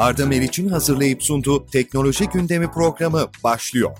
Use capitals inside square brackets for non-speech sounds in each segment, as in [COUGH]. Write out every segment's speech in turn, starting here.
Arda Meriç'in hazırlayıp sunduğu Teknoloji Gündemi programı başlıyor.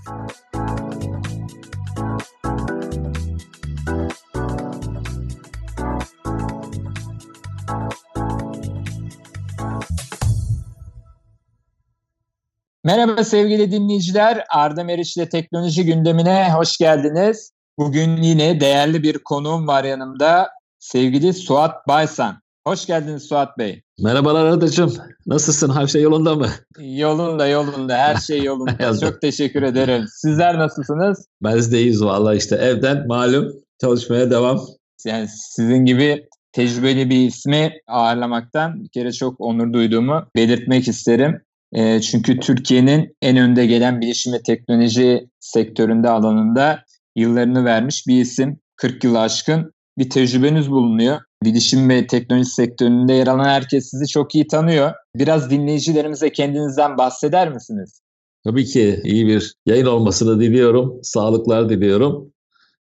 Merhaba sevgili dinleyiciler. Arda Meriç ile Teknoloji Gündemine hoş geldiniz. Bugün yine değerli bir konuğum var yanımda. Sevgili Suat Baysan. Hoş geldiniz Suat Bey. Merhabalar Arda'cığım. Nasılsın? Her şey yolunda mı? Yolunda yolunda. Her [LAUGHS] şey yolunda. Çok teşekkür ederim. Sizler nasılsınız? Biz de iyiyiz valla işte. Evden malum çalışmaya devam. Yani sizin gibi tecrübeli bir ismi ağırlamaktan bir kere çok onur duyduğumu belirtmek isterim. E, çünkü Türkiye'nin en önde gelen bilişim ve teknoloji sektöründe alanında yıllarını vermiş bir isim. 40 yıl aşkın bir tecrübeniz bulunuyor. Bilişim ve teknoloji sektöründe yer alan herkes sizi çok iyi tanıyor. Biraz dinleyicilerimize kendinizden bahseder misiniz? Tabii ki iyi bir yayın olmasını diliyorum. Sağlıklar diliyorum.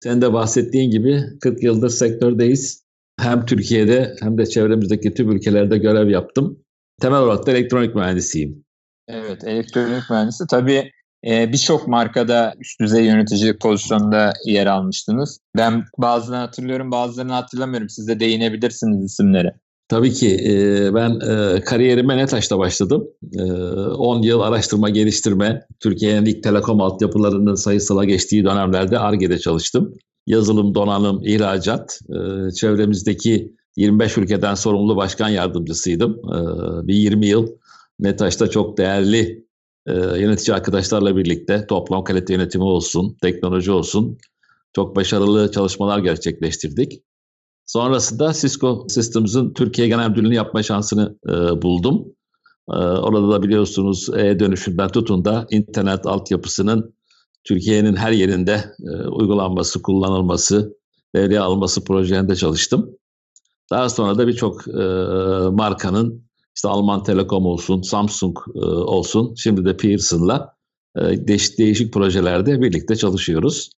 Sen de bahsettiğin gibi 40 yıldır sektördeyiz. Hem Türkiye'de hem de çevremizdeki tüm ülkelerde görev yaptım. Temel olarak da elektronik mühendisiyim. Evet, elektronik mühendisi. Tabii e, birçok markada üst düzey yöneticilik pozisyonunda yer almıştınız. Ben bazılarını hatırlıyorum, bazılarını hatırlamıyorum. Siz de değinebilirsiniz isimleri. Tabii ki e, ben e, kariyerime NETAŞ'ta başladım. 10 yıl araştırma geliştirme, Türkiye'nin ilk telekom altyapılarının sayısala geçtiği dönemlerde ARGE'de çalıştım. Yazılım, donanım, ihracat, çevremizdeki 25 ülkeden sorumlu başkan yardımcısıydım. Bir 20 yıl NETAŞ'ta çok değerli e, yönetici arkadaşlarla birlikte toplam kalite yönetimi olsun, teknoloji olsun çok başarılı çalışmalar gerçekleştirdik. Sonrasında Cisco Systems'ın Türkiye Genel Müdürlüğü'nü yapma şansını e, buldum. E, orada da biliyorsunuz e-dönüşümden tutun da internet altyapısının Türkiye'nin her yerinde e, uygulanması, kullanılması, devreye alınması projelerinde çalıştım. Daha sonra da birçok e, markanın işte Alman Telekom olsun, Samsung e, olsun, şimdi de Pearson'la e, değişik, projelerde birlikte çalışıyoruz.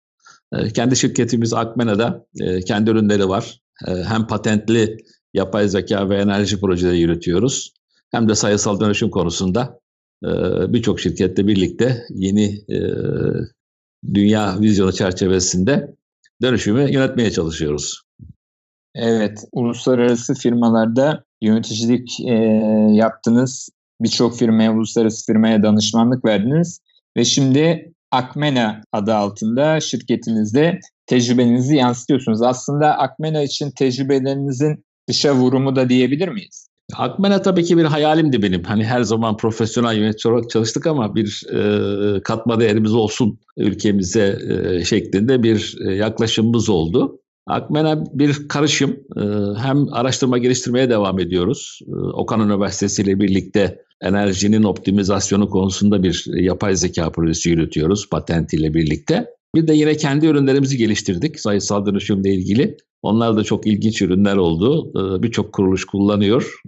E, kendi şirketimiz Akmena'da e, kendi ürünleri var. Hem patentli yapay zeka ve enerji projeleri yürütüyoruz. Hem de sayısal dönüşüm konusunda birçok şirkette birlikte yeni dünya vizyonu çerçevesinde dönüşümü yönetmeye çalışıyoruz. Evet, uluslararası firmalarda yöneticilik e, yaptınız. Birçok firmaya, uluslararası firmaya danışmanlık verdiniz. Ve şimdi Akmena adı altında şirketinizde tecrübenizi yansıtıyorsunuz. Aslında Akmena için tecrübelerinizin dışa vurumu da diyebilir miyiz? Akmena tabii ki bir hayalimdi benim. Hani her zaman profesyonel yönetici olarak çalıştık ama bir e, katma değerimiz olsun ülkemize e, şeklinde bir e, yaklaşımımız oldu. Akmen'e bir karışım. Ee, hem araştırma geliştirmeye devam ediyoruz. Ee, Okan Üniversitesi ile birlikte enerjinin optimizasyonu konusunda bir yapay zeka projesi yürütüyoruz patentiyle birlikte. Bir de yine kendi ürünlerimizi geliştirdik sayısal dönüşümle ilgili. Onlar da çok ilginç ürünler oldu. Ee, birçok kuruluş kullanıyor.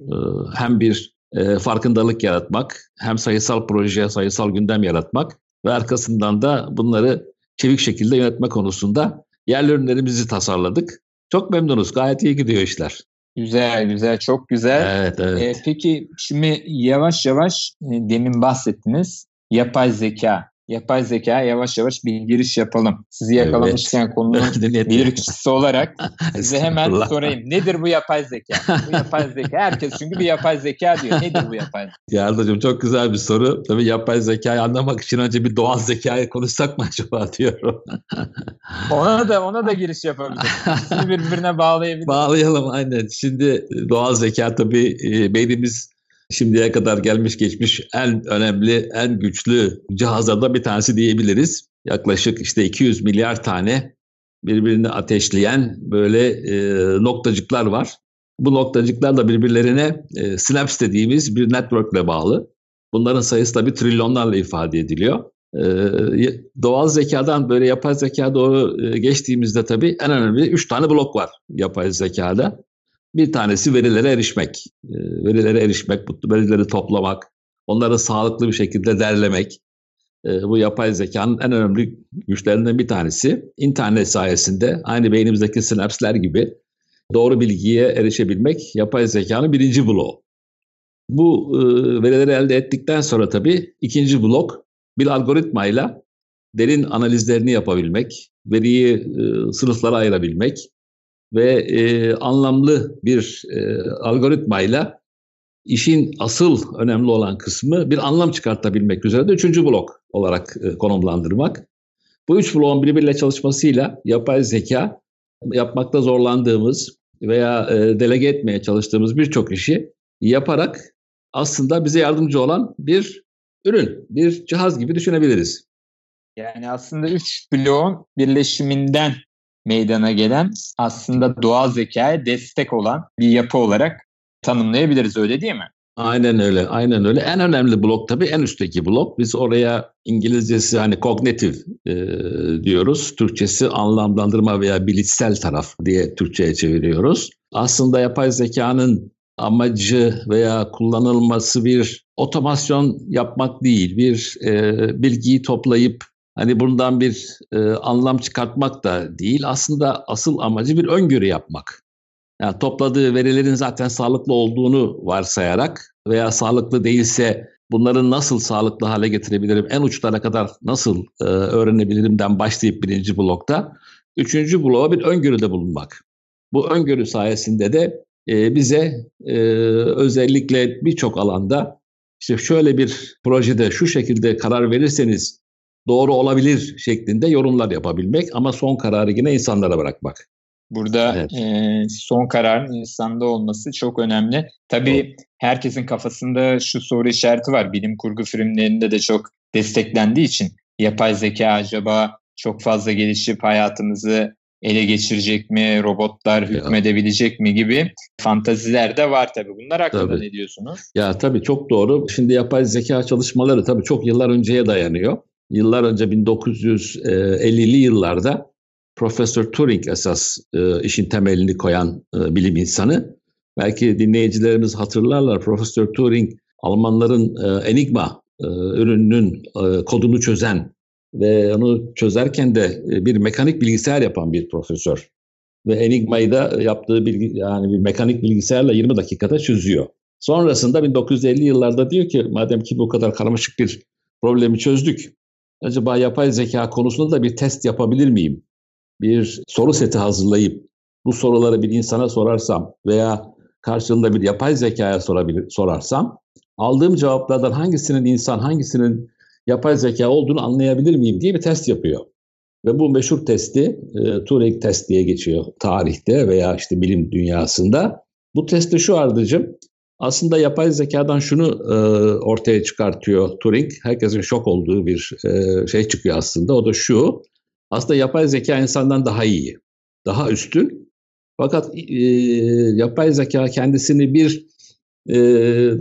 Hem bir e, farkındalık yaratmak, hem sayısal proje, sayısal gündem yaratmak ve arkasından da bunları çevik şekilde yönetme konusunda yerli ürünlerimizi tasarladık. Çok memnunuz. Gayet iyi gidiyor işler. Güzel güzel çok güzel. Evet evet. Ee, peki şimdi yavaş yavaş e, demin bahsettiniz yapay zeka yapay zeka yavaş yavaş bir giriş yapalım. Sizi yakalamışken evet. konunun [LAUGHS] bir kişisi olarak size [LAUGHS] hemen sorayım. Nedir bu yapay zeka? Bu yapay zeka. Herkes çünkü bir yapay zeka diyor. Nedir bu yapay zeka? Yardımcım çok güzel bir soru. Tabii yapay zekayı anlamak için önce bir doğal zekayı konuşsak mı acaba [LAUGHS] diyorum. ona da ona da giriş yapabiliriz. Birbirine bağlayabiliriz. Bağlayalım aynen. Şimdi doğal zeka tabii e, beynimiz şimdiye kadar gelmiş geçmiş en önemli, en güçlü cihazlardan bir tanesi diyebiliriz. Yaklaşık işte 200 milyar tane birbirini ateşleyen böyle e, noktacıklar var. Bu noktacıklar da birbirlerine e, synapse dediğimiz bir networkle bağlı. Bunların sayısı da bir trilyonlarla ifade ediliyor. E, doğal zekadan böyle yapay zeka doğru e, geçtiğimizde tabii en önemli 3 tane blok var yapay zekada. Bir tanesi verilere erişmek. Ee, verilere erişmek, verileri toplamak, onları sağlıklı bir şekilde derlemek. Ee, bu yapay zekanın en önemli güçlerinden bir tanesi. İnternet sayesinde aynı beynimizdeki sinapsler gibi doğru bilgiye erişebilmek yapay zekanın birinci bloğu. Bu e, verileri elde ettikten sonra tabii ikinci blok bir algoritmayla derin analizlerini yapabilmek, veriyi e, sınıflara ayırabilmek ve e, anlamlı bir e, algoritmayla işin asıl önemli olan kısmı bir anlam çıkartabilmek üzere de üçüncü blok olarak e, konumlandırmak. Bu üç bloğun birbiriyle çalışmasıyla yapay zeka yapmakta zorlandığımız veya e, delege etmeye çalıştığımız birçok işi yaparak aslında bize yardımcı olan bir ürün, bir cihaz gibi düşünebiliriz. Yani aslında üç bloğun birleşiminden meydana gelen aslında doğal zekaya destek olan bir yapı olarak tanımlayabiliriz öyle değil mi? Aynen öyle, aynen öyle. En önemli blok tabii en üstteki blok. Biz oraya İngilizcesi hani kognitif e, diyoruz. Türkçesi anlamlandırma veya bilişsel taraf diye Türkçe'ye çeviriyoruz. Aslında yapay zekanın amacı veya kullanılması bir otomasyon yapmak değil, bir e, bilgiyi toplayıp hani bundan bir e, anlam çıkartmak da değil. Aslında asıl amacı bir öngörü yapmak. Yani topladığı verilerin zaten sağlıklı olduğunu varsayarak veya sağlıklı değilse bunların nasıl sağlıklı hale getirebilirim, en uçlara kadar nasıl e, öğrenebilirimden başlayıp birinci blokta. Üçüncü bloğa bir öngörüde bulunmak. Bu öngörü sayesinde de e, bize e, özellikle birçok alanda işte şöyle bir projede şu şekilde karar verirseniz doğru olabilir şeklinde yorumlar yapabilmek ama son kararı yine insanlara bırakmak. Burada evet. e, son kararın insanda olması çok önemli. Tabii evet. herkesin kafasında şu soru işareti var. Bilim kurgu filmlerinde de çok desteklendiği için yapay zeka acaba çok fazla gelişip hayatımızı ele geçirecek mi, robotlar hükmedebilecek mi gibi fantaziler de var tabii. Bunlar hakkında tabii. ne diyorsunuz? Ya tabii çok doğru. Şimdi yapay zeka çalışmaları tabii çok yıllar önceye dayanıyor. Yıllar önce 1950'li yıllarda Profesör Turing esas e, işin temelini koyan e, bilim insanı. Belki dinleyicilerimiz hatırlarlar Profesör Turing Almanların e, Enigma e, ürününün e, kodunu çözen ve onu çözerken de e, bir mekanik bilgisayar yapan bir profesör. Ve Enigma'yı da yaptığı bilgi, yani bir mekanik bilgisayarla 20 dakikada çözüyor. Sonrasında 1950 yıllarda diyor ki madem ki bu kadar karmaşık bir problemi çözdük, acaba yapay zeka konusunda da bir test yapabilir miyim? bir soru seti hazırlayıp bu soruları bir insana sorarsam veya karşılığında bir yapay zekaya sorabilir, sorarsam aldığım cevaplardan hangisinin insan, hangisinin yapay zeka olduğunu anlayabilir miyim diye bir test yapıyor. Ve bu meşhur testi e, Turing test diye geçiyor tarihte veya işte bilim dünyasında. Bu testi şu ardıcım aslında yapay zekadan şunu e, ortaya çıkartıyor Turing. Herkesin şok olduğu bir e, şey çıkıyor aslında. O da şu. Aslında yapay zeka insandan daha iyi, daha üstün. Fakat e, yapay zeka kendisini bir e,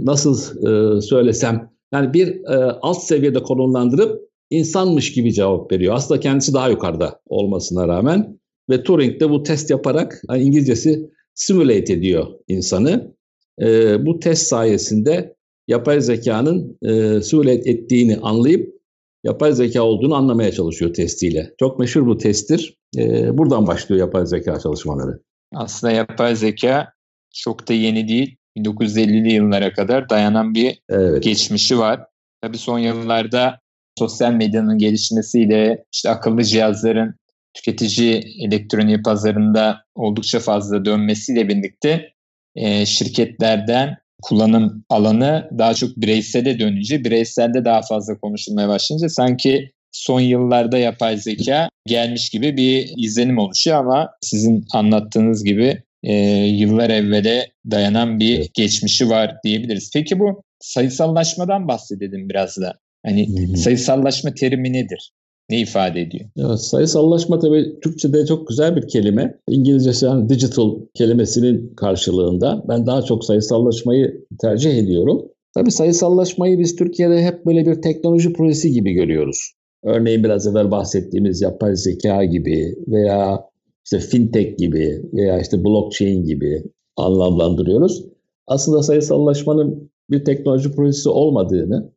nasıl e, söylesem yani bir e, alt seviyede konumlandırıp insanmış gibi cevap veriyor. Aslında kendisi daha yukarıda olmasına rağmen ve Turing de bu test yaparak yani İngilizcesi simulate ediyor insanı. E, bu test sayesinde yapay zekanın e, simulate ettiğini anlayıp yapay zeka olduğunu anlamaya çalışıyor testiyle. Çok meşhur bu testtir. E, buradan başlıyor yapay zeka çalışmaları. Aslında yapay zeka çok da yeni değil. 1950'li yıllara kadar dayanan bir evet. geçmişi var. Tabii son yıllarda sosyal medyanın gelişmesiyle işte akıllı cihazların tüketici elektronik pazarında oldukça fazla dönmesiyle birlikte e, şirketlerden kullanım alanı daha çok bireysele dönünce, bireyselde daha fazla konuşulmaya başlayınca sanki son yıllarda yapay zeka gelmiş gibi bir izlenim oluşuyor ama sizin anlattığınız gibi e, yıllar evvele dayanan bir geçmişi var diyebiliriz. Peki bu sayısallaşmadan bahsedelim biraz da. Hani sayısallaşma terimi nedir? Ne ifade ediyor? Evet, sayısallaşma tabii Türkçe'de çok güzel bir kelime. İngilizcesi yani digital kelimesinin karşılığında. Ben daha çok sayısallaşmayı tercih ediyorum. Tabii sayısallaşmayı biz Türkiye'de hep böyle bir teknoloji projesi gibi görüyoruz. Örneğin biraz evvel bahsettiğimiz yapay zeka gibi veya işte fintech gibi veya işte blockchain gibi anlamlandırıyoruz. Aslında sayısallaşmanın bir teknoloji projesi olmadığını,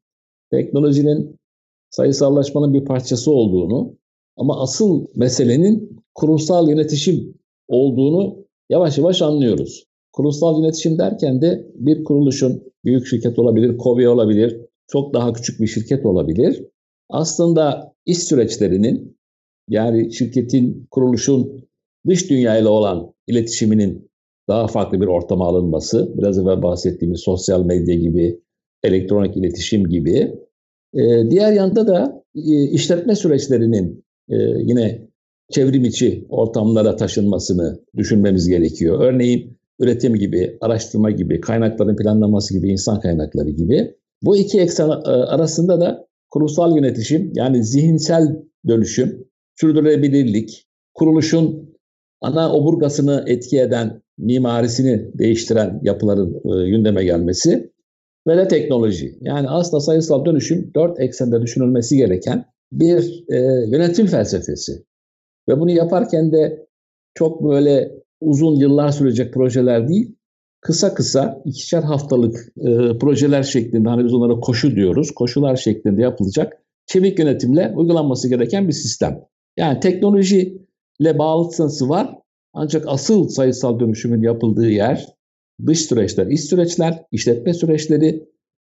teknolojinin sayısallaşmanın bir parçası olduğunu ama asıl meselenin kurumsal yönetişim olduğunu yavaş yavaş anlıyoruz. kurumsal yönetişim derken de bir kuruluşun büyük şirket olabilir, KOBİ olabilir, çok daha küçük bir şirket olabilir. Aslında iş süreçlerinin yani şirketin, kuruluşun dış dünyayla olan iletişiminin daha farklı bir ortama alınması, biraz evvel bahsettiğimiz sosyal medya gibi, elektronik iletişim gibi. Ee, diğer yanda da e, işletme süreçlerinin e, yine çevrim içi ortamlara taşınmasını düşünmemiz gerekiyor. Örneğin üretim gibi, araştırma gibi, kaynakların planlaması gibi, insan kaynakları gibi. Bu iki eksen e, arasında da kurumsal yönetişim yani zihinsel dönüşüm, sürdürülebilirlik, kuruluşun ana oburgasını etki eden, mimarisini değiştiren yapıların e, gündeme gelmesi ve de teknoloji. Yani aslında sayısal dönüşüm dört eksende düşünülmesi gereken bir e, yönetim felsefesi. Ve bunu yaparken de çok böyle uzun yıllar sürecek projeler değil, kısa kısa ikişer haftalık e, projeler şeklinde hani biz onlara koşu diyoruz. Koşular şeklinde yapılacak çevik yönetimle uygulanması gereken bir sistem. Yani teknolojiyle bağlantısı var ancak asıl sayısal dönüşümün yapıldığı yer dış süreçler, iç süreçler, işletme süreçleri,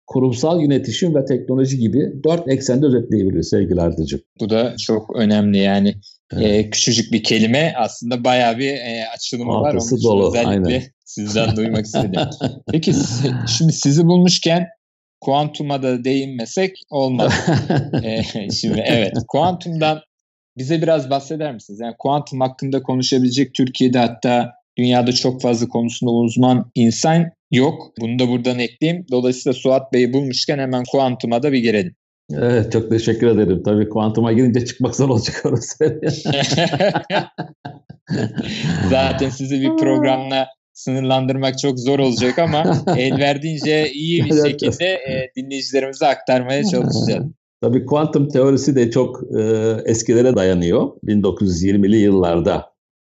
kurumsal yönetişim ve teknoloji gibi dört eksende özetleyebiliriz sevgili Ardıcığım. Bu da çok önemli yani evet. e, küçücük bir kelime aslında bayağı bir e, açılımı Altısı var. Dolu, özellikle aynen. [LAUGHS] sizden duymak istedim. Peki şimdi sizi bulmuşken kuantuma da değinmesek olmaz. e, [LAUGHS] şimdi evet kuantumdan bize biraz bahseder misiniz? Yani kuantum hakkında konuşabilecek Türkiye'de hatta dünyada çok fazla konusunda uzman insan yok. Bunu da buradan ekleyeyim. Dolayısıyla Suat Bey'i bulmuşken hemen kuantuma da bir girelim. Evet çok teşekkür ederim. Tabii kuantuma girince çıkmak zor olacak orası. [LAUGHS] Zaten sizi bir programla sınırlandırmak çok zor olacak ama el verdiğince iyi bir [LAUGHS] şekilde e, dinleyicilerimize aktarmaya [LAUGHS] çalışacağız. Tabii kuantum teorisi de çok e, eskilere dayanıyor. 1920'li yıllarda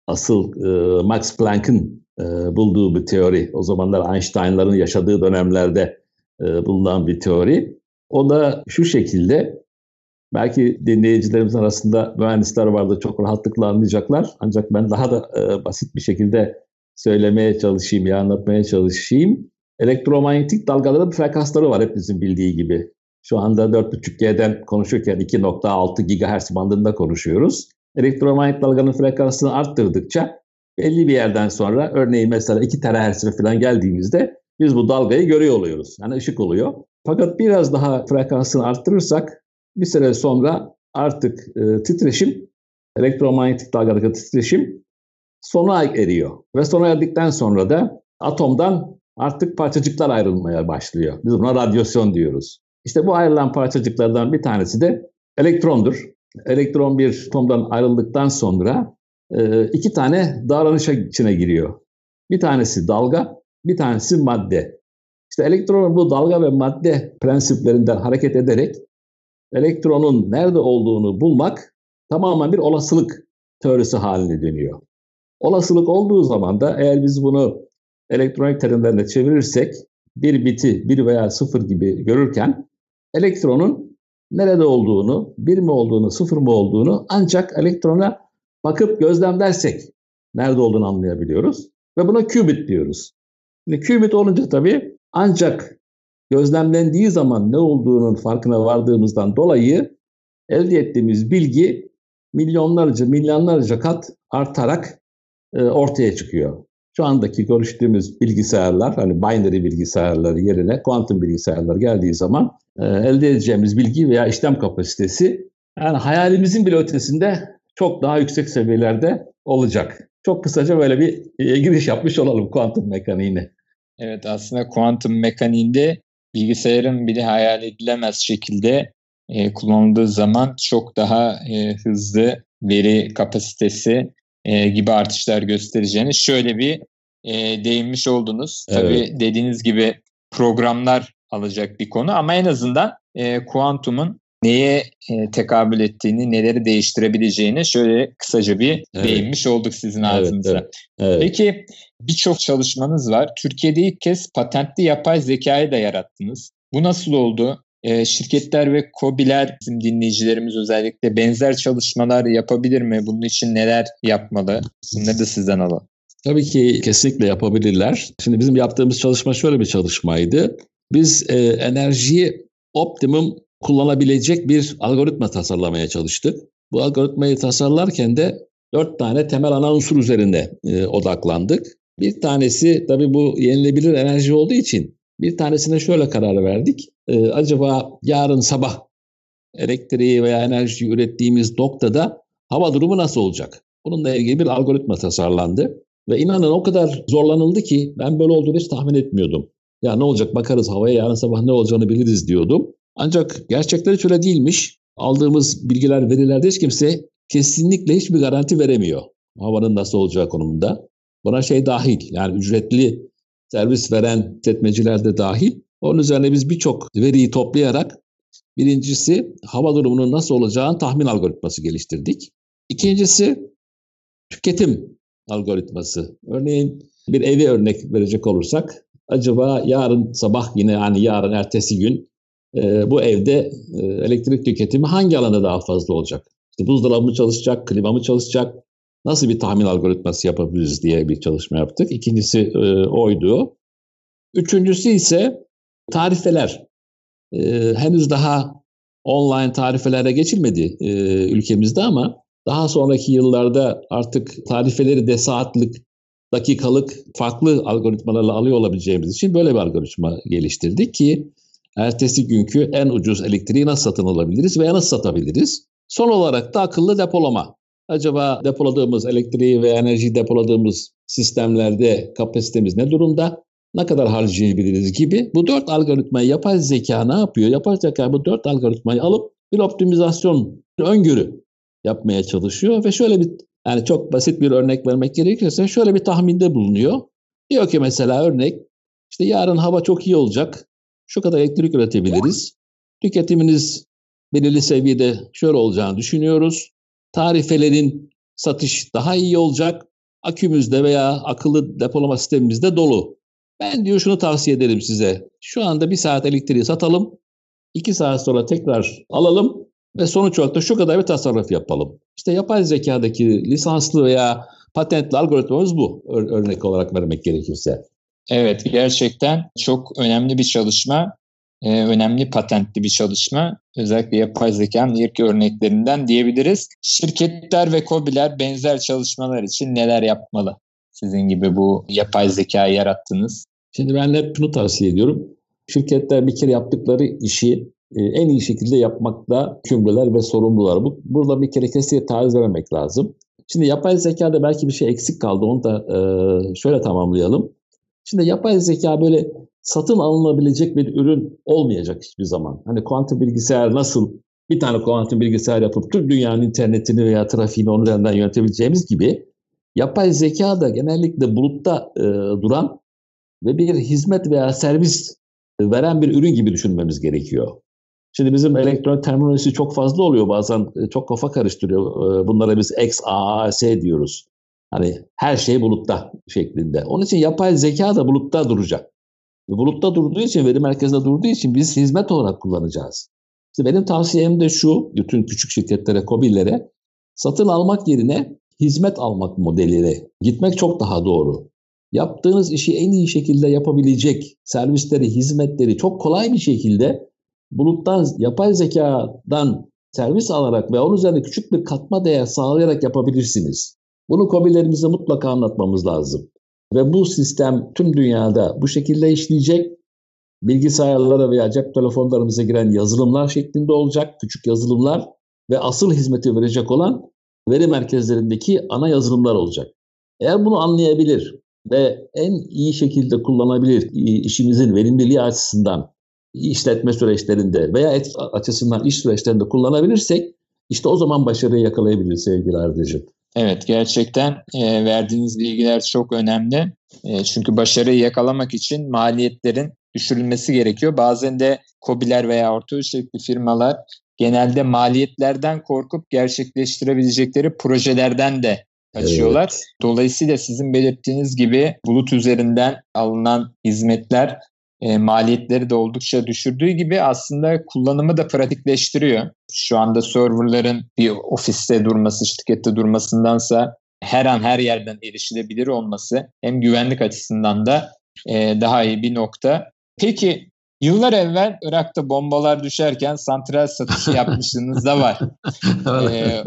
asıl e, Max Planck'ın e, bulduğu bir teori. O zamanlar Einstein'ların yaşadığı dönemlerde e, bulunan bir teori. O da şu şekilde, belki dinleyicilerimiz arasında mühendisler vardı çok rahatlıkla anlayacaklar. Ancak ben daha da e, basit bir şekilde söylemeye çalışayım, ya anlatmaya çalışayım. Elektromanyetik dalgaların frekansları var hepimizin bildiği gibi. Şu anda 4.5G'den konuşurken 2.6 GHz bandında konuşuyoruz. Elektromanyetik dalganın frekansını arttırdıkça belli bir yerden sonra örneğin mesela 2 THz'e falan geldiğimizde biz bu dalgayı görüyor oluyoruz. Yani ışık oluyor. Fakat biraz daha frekansını arttırırsak bir süre sonra artık e, titreşim, elektromanyetik dalgadaki titreşim sona eriyor. Ve sona erdikten sonra da atomdan artık parçacıklar ayrılmaya başlıyor. Biz buna radyasyon diyoruz. İşte bu ayrılan parçacıklardan bir tanesi de elektrondur. Elektron bir atomdan ayrıldıktan sonra e, iki tane davranışa içine giriyor. Bir tanesi dalga, bir tanesi madde. İşte elektronun bu dalga ve madde prensiplerinden hareket ederek elektronun nerede olduğunu bulmak tamamen bir olasılık teorisi haline dönüyor. Olasılık olduğu zaman da eğer biz bunu elektronik terimlerle çevirirsek bir biti bir veya sıfır gibi görürken elektronun nerede olduğunu, bir mi olduğunu, sıfır mı olduğunu ancak elektrona bakıp gözlemlersek nerede olduğunu anlayabiliyoruz. Ve buna qubit diyoruz. Şimdi qubit olunca tabii ancak gözlemlendiği zaman ne olduğunun farkına vardığımızdan dolayı elde ettiğimiz bilgi milyonlarca, milyonlarca kat artarak e, ortaya çıkıyor. Şu andaki görüştüğümüz bilgisayarlar, hani binary bilgisayarları yerine kuantum bilgisayarlar geldiği zaman e, elde edeceğimiz bilgi veya işlem kapasitesi yani hayalimizin bile ötesinde çok daha yüksek seviyelerde olacak. Çok kısaca böyle bir e, giriş yapmış olalım kuantum mekaniğine. Evet aslında kuantum mekaniğinde bilgisayarın bile hayal edilemez şekilde e, kullanıldığı zaman çok daha e, hızlı veri kapasitesi e, gibi artışlar göstereceğini şöyle bir e, değinmiş oldunuz. Evet. Tabii dediğiniz gibi programlar alacak bir konu ama en azından e, kuantumun neye e, tekabül ettiğini, neleri değiştirebileceğini şöyle kısaca bir evet. değinmiş olduk sizin ağzınıza. Evet, evet, evet. Peki birçok çalışmanız var. Türkiye'de ilk kez patentli yapay zekayı da yarattınız. Bu nasıl oldu? E, şirketler ve COBİ'ler bizim dinleyicilerimiz özellikle benzer çalışmalar yapabilir mi? Bunun için neler yapmalı? Bunları da sizden alalım. Tabii ki kesinlikle yapabilirler. Şimdi bizim yaptığımız çalışma şöyle bir çalışmaydı. Biz e, enerjiyi optimum kullanabilecek bir algoritma tasarlamaya çalıştık. Bu algoritmayı tasarlarken de dört tane temel ana unsur üzerinde e, odaklandık. Bir tanesi tabii bu yenilebilir enerji olduğu için bir tanesine şöyle karar verdik. E, acaba yarın sabah elektriği veya enerjiyi ürettiğimiz noktada hava durumu nasıl olacak? Bununla ilgili bir algoritma tasarlandı. Ve inanın o kadar zorlanıldı ki ben böyle olduğunu hiç tahmin etmiyordum. Ya ne olacak bakarız havaya yarın sabah ne olacağını biliriz diyordum. Ancak gerçekten hiç öyle değilmiş. Aldığımız bilgiler, verilerde hiç kimse kesinlikle hiçbir garanti veremiyor. Havanın nasıl olacağı konumunda. Buna şey dahil yani ücretli servis veren işletmeciler de dahil. Onun üzerine biz birçok veriyi toplayarak birincisi hava durumunun nasıl olacağını tahmin algoritması geliştirdik. İkincisi tüketim algoritması. Örneğin bir evi örnek verecek olursak acaba yarın sabah yine yani yarın ertesi gün e, bu evde e, elektrik tüketimi hangi alanda daha fazla olacak? İşte buzdolabı mı çalışacak, klima mı çalışacak? Nasıl bir tahmin algoritması yapabiliriz diye bir çalışma yaptık. İkincisi e, oydu. Üçüncüsü ise tarifeler. E, henüz daha online tarifelere geçilmedi e, ülkemizde ama daha sonraki yıllarda artık tarifeleri de saatlik, dakikalık farklı algoritmalarla alıyor olabileceğimiz için böyle bir algoritma geliştirdik ki ertesi günkü en ucuz elektriği nasıl satın alabiliriz veya nasıl satabiliriz? Son olarak da akıllı depolama. Acaba depoladığımız elektriği ve enerjiyi depoladığımız sistemlerde kapasitemiz ne durumda? Ne kadar harcayabiliriz gibi. Bu dört algoritmayı yapay zeka ne yapıyor? Yapay zeka bu dört algoritmayı alıp bir optimizasyon, bir öngörü yapmaya çalışıyor ve şöyle bir yani çok basit bir örnek vermek gerekirse şöyle bir tahminde bulunuyor. Diyor ki mesela örnek işte yarın hava çok iyi olacak. Şu kadar elektrik üretebiliriz. Tüketiminiz belirli seviyede şöyle olacağını düşünüyoruz. Tarifelerin satış daha iyi olacak. Akümüzde veya akıllı depolama sistemimizde dolu. Ben diyor şunu tavsiye ederim size. Şu anda bir saat elektriği satalım. iki saat sonra tekrar alalım ve sonuç olarak da şu kadar bir tasarruf yapalım. İşte yapay zekadaki lisanslı veya patentli algoritmamız bu örnek olarak vermek gerekirse. Evet gerçekten çok önemli bir çalışma. Ee, önemli patentli bir çalışma. Özellikle yapay zekanın ilk örneklerinden diyebiliriz. Şirketler ve COBİ'ler benzer çalışmalar için neler yapmalı? Sizin gibi bu yapay zekayı yarattınız. Şimdi ben hep bunu tavsiye ediyorum. Şirketler bir kere yaptıkları işi e, en iyi şekilde yapmakta kümreler ve sorumlular. Bu, burada bir kere kesinlikle taviz vermemek lazım. Şimdi yapay zekada belki bir şey eksik kaldı. Onu da e, şöyle tamamlayalım. Şimdi yapay zeka böyle satın alınabilecek bir ürün olmayacak hiçbir zaman. Hani kuantum bilgisayar nasıl bir tane kuantum bilgisayar yapıp tüm dünyanın internetini veya trafiğini onun üzerinden yönetebileceğimiz gibi yapay zeka da genellikle bulutta e, duran ve bir hizmet veya servis veren bir ürün gibi düşünmemiz gerekiyor. Şimdi bizim elektronik terminolojisi çok fazla oluyor bazen e, çok kafa karıştırıyor. E, bunlara biz XAAS diyoruz. Hani her şey bulutta şeklinde. Onun için yapay zeka da bulutta duracak. Bulutta durduğu için, veri merkezinde durduğu için biz hizmet olarak kullanacağız. İşte benim tavsiyem de şu, bütün küçük şirketlere, COBİ'lere satın almak yerine hizmet almak modeline gitmek çok daha doğru. Yaptığınız işi en iyi şekilde yapabilecek servisleri, hizmetleri çok kolay bir şekilde buluttan, yapay zekadan servis alarak ve onun üzerine küçük bir katma değer sağlayarak yapabilirsiniz. Bunu kobilerimize mutlaka anlatmamız lazım. Ve bu sistem tüm dünyada bu şekilde işleyecek. Bilgisayarlara veya cep telefonlarımıza giren yazılımlar şeklinde olacak, küçük yazılımlar ve asıl hizmeti verecek olan veri merkezlerindeki ana yazılımlar olacak. Eğer bunu anlayabilir ve en iyi şekilde kullanabilir işimizin verimliliği açısından işletme süreçlerinde veya et açısından iş süreçlerinde kullanabilirsek işte o zaman başarıyı yakalayabiliriz sevgili Ardacığım. Evet gerçekten e, verdiğiniz bilgiler çok önemli. E, çünkü başarıyı yakalamak için maliyetlerin düşürülmesi gerekiyor. Bazen de kobiler veya orta ölçekli firmalar genelde maliyetlerden korkup gerçekleştirebilecekleri projelerden de kaçıyorlar. Evet. Dolayısıyla sizin belirttiğiniz gibi bulut üzerinden alınan hizmetler e, maliyetleri de oldukça düşürdüğü gibi aslında kullanımı da pratikleştiriyor. Şu anda serverların bir ofiste durması, şirkette durmasındansa her an her yerden erişilebilir olması hem güvenlik açısından da e, daha iyi bir nokta. Peki Yıllar evvel Irak'ta bombalar düşerken santral satışı [LAUGHS] yapmışlığınız da var. ee,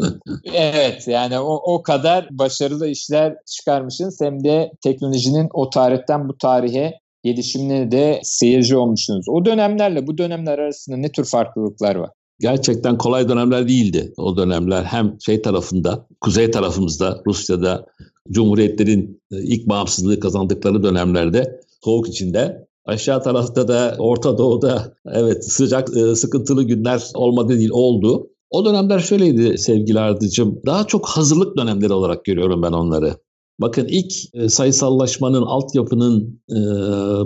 evet yani o, o kadar başarılı işler çıkarmışsınız hem de teknolojinin o tarihten bu tarihe gelişimine de seyirci olmuşsunuz. O dönemlerle bu dönemler arasında ne tür farklılıklar var? Gerçekten kolay dönemler değildi o dönemler. Hem şey tarafında, kuzey tarafımızda, Rusya'da Cumhuriyetlerin e, ilk bağımsızlığı kazandıkları dönemlerde soğuk içinde Aşağı tarafta da Orta Doğu'da evet sıcak e, sıkıntılı günler olmadı değil oldu. O dönemler şöyleydi sevgili Ardıcığım. Daha çok hazırlık dönemleri olarak görüyorum ben onları. Bakın ilk e, sayısallaşmanın, altyapının e,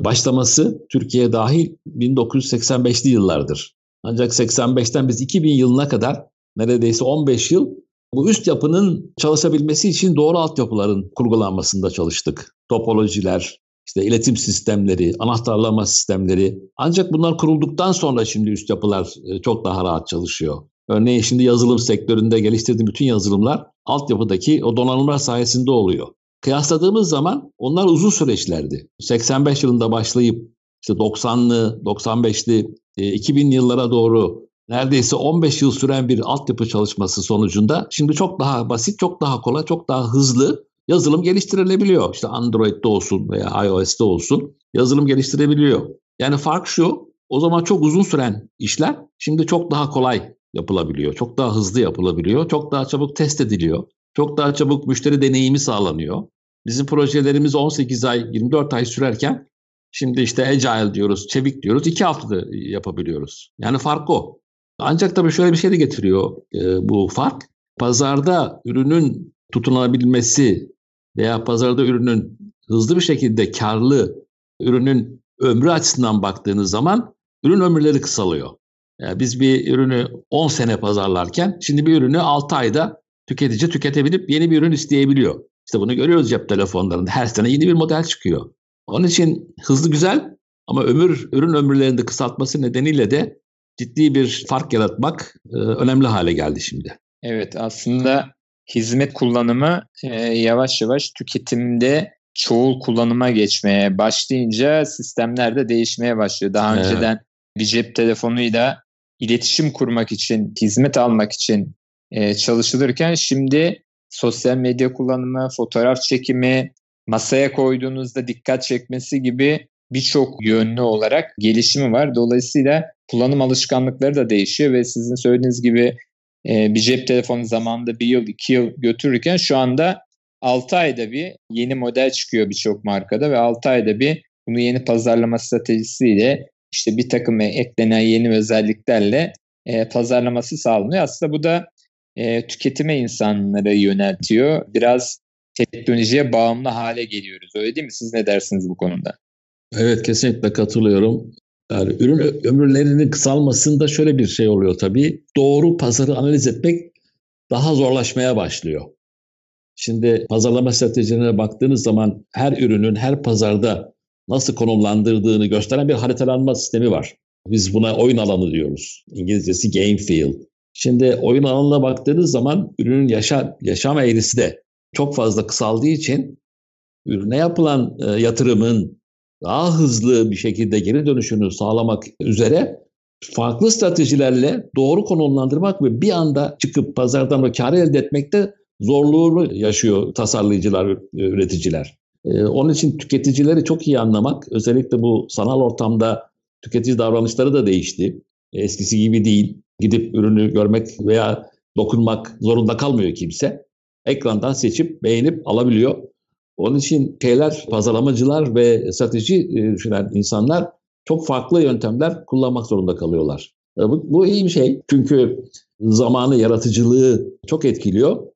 başlaması Türkiye dahil 1985'li yıllardır. Ancak 85'ten biz 2000 yılına kadar neredeyse 15 yıl bu üst yapının çalışabilmesi için doğru altyapıların kurgulanmasında çalıştık. Topolojiler, işte iletim sistemleri, anahtarlama sistemleri. Ancak bunlar kurulduktan sonra şimdi üst yapılar e, çok daha rahat çalışıyor. Örneğin şimdi yazılım sektöründe geliştirdiğim bütün yazılımlar altyapıdaki o donanımlar sayesinde oluyor. Kıyasladığımız zaman onlar uzun süreçlerdi. 85 yılında başlayıp işte 90'lı, 95'li, 2000 yıllara doğru neredeyse 15 yıl süren bir altyapı çalışması sonucunda şimdi çok daha basit, çok daha kolay, çok daha hızlı yazılım geliştirilebiliyor. İşte Android'de olsun veya iOS'te olsun yazılım geliştirebiliyor. Yani fark şu, o zaman çok uzun süren işler şimdi çok daha kolay yapılabiliyor. Çok daha hızlı yapılabiliyor. Çok daha çabuk test ediliyor. Çok daha çabuk müşteri deneyimi sağlanıyor. Bizim projelerimiz 18 ay, 24 ay sürerken şimdi işte agile diyoruz, çevik diyoruz. 2 haftada yapabiliyoruz. Yani fark o. Ancak tabii şöyle bir şey de getiriyor e, bu fark. Pazarda ürünün tutunabilmesi veya pazarda ürünün hızlı bir şekilde karlı ürünün ömrü açısından baktığınız zaman ürün ömürleri kısalıyor. Yani biz bir ürünü 10 sene pazarlarken şimdi bir ürünü 6 ayda tüketici tüketebilip yeni bir ürün isteyebiliyor. İşte bunu görüyoruz cep telefonlarında. Her sene yeni bir model çıkıyor. Onun için hızlı güzel ama ömür ürün ömürlerini de kısaltması nedeniyle de ciddi bir fark yaratmak e, önemli hale geldi şimdi. Evet aslında hizmet kullanımı e, yavaş yavaş tüketimde çoğul kullanıma geçmeye başlayınca sistemler de değişmeye başlıyor. Daha evet. önceden bir cep telefonuyla iletişim kurmak için, hizmet almak için e, çalışılırken şimdi sosyal medya kullanımı, fotoğraf çekimi, masaya koyduğunuzda dikkat çekmesi gibi birçok yönlü olarak gelişimi var. Dolayısıyla kullanım alışkanlıkları da değişiyor ve sizin söylediğiniz gibi e, bir cep telefonu zamanında bir yıl iki yıl götürürken şu anda 6 ayda bir yeni model çıkıyor birçok markada ve 6 ayda bir bunu yeni pazarlama stratejisiyle işte bir takım eklenen yeni özelliklerle e, pazarlaması sağlanıyor. Aslında bu da e, tüketime insanları yöneltiyor. Biraz teknolojiye bağımlı hale geliyoruz. Öyle değil mi? Siz ne dersiniz bu konuda? Evet kesinlikle katılıyorum. Yani ürün ömürlerinin kısalmasında şöyle bir şey oluyor tabii. Doğru pazarı analiz etmek daha zorlaşmaya başlıyor. Şimdi pazarlama stratejilerine baktığınız zaman her ürünün her pazarda nasıl konumlandırdığını gösteren bir haritalanma sistemi var. Biz buna oyun alanı diyoruz. İngilizcesi game field. Şimdi oyun alanına baktığınız zaman ürünün yaşa, yaşam eğrisi de çok fazla kısaldığı için ürüne yapılan e, yatırımın daha hızlı bir şekilde geri dönüşünü sağlamak üzere farklı stratejilerle doğru konumlandırmak ve bir anda çıkıp pazardan kar elde etmekte zorluğunu yaşıyor tasarlayıcılar, üreticiler. Ee, onun için tüketicileri çok iyi anlamak, özellikle bu sanal ortamda tüketici davranışları da değişti. Eskisi gibi değil. Gidip ürünü görmek veya dokunmak zorunda kalmıyor kimse. Ekrandan seçip beğenip alabiliyor. Onun için şeyler, pazarlamacılar ve strateji e, düşünen insanlar çok farklı yöntemler kullanmak zorunda kalıyorlar. E, bu, bu iyi bir şey çünkü zamanı, yaratıcılığı çok etkiliyor.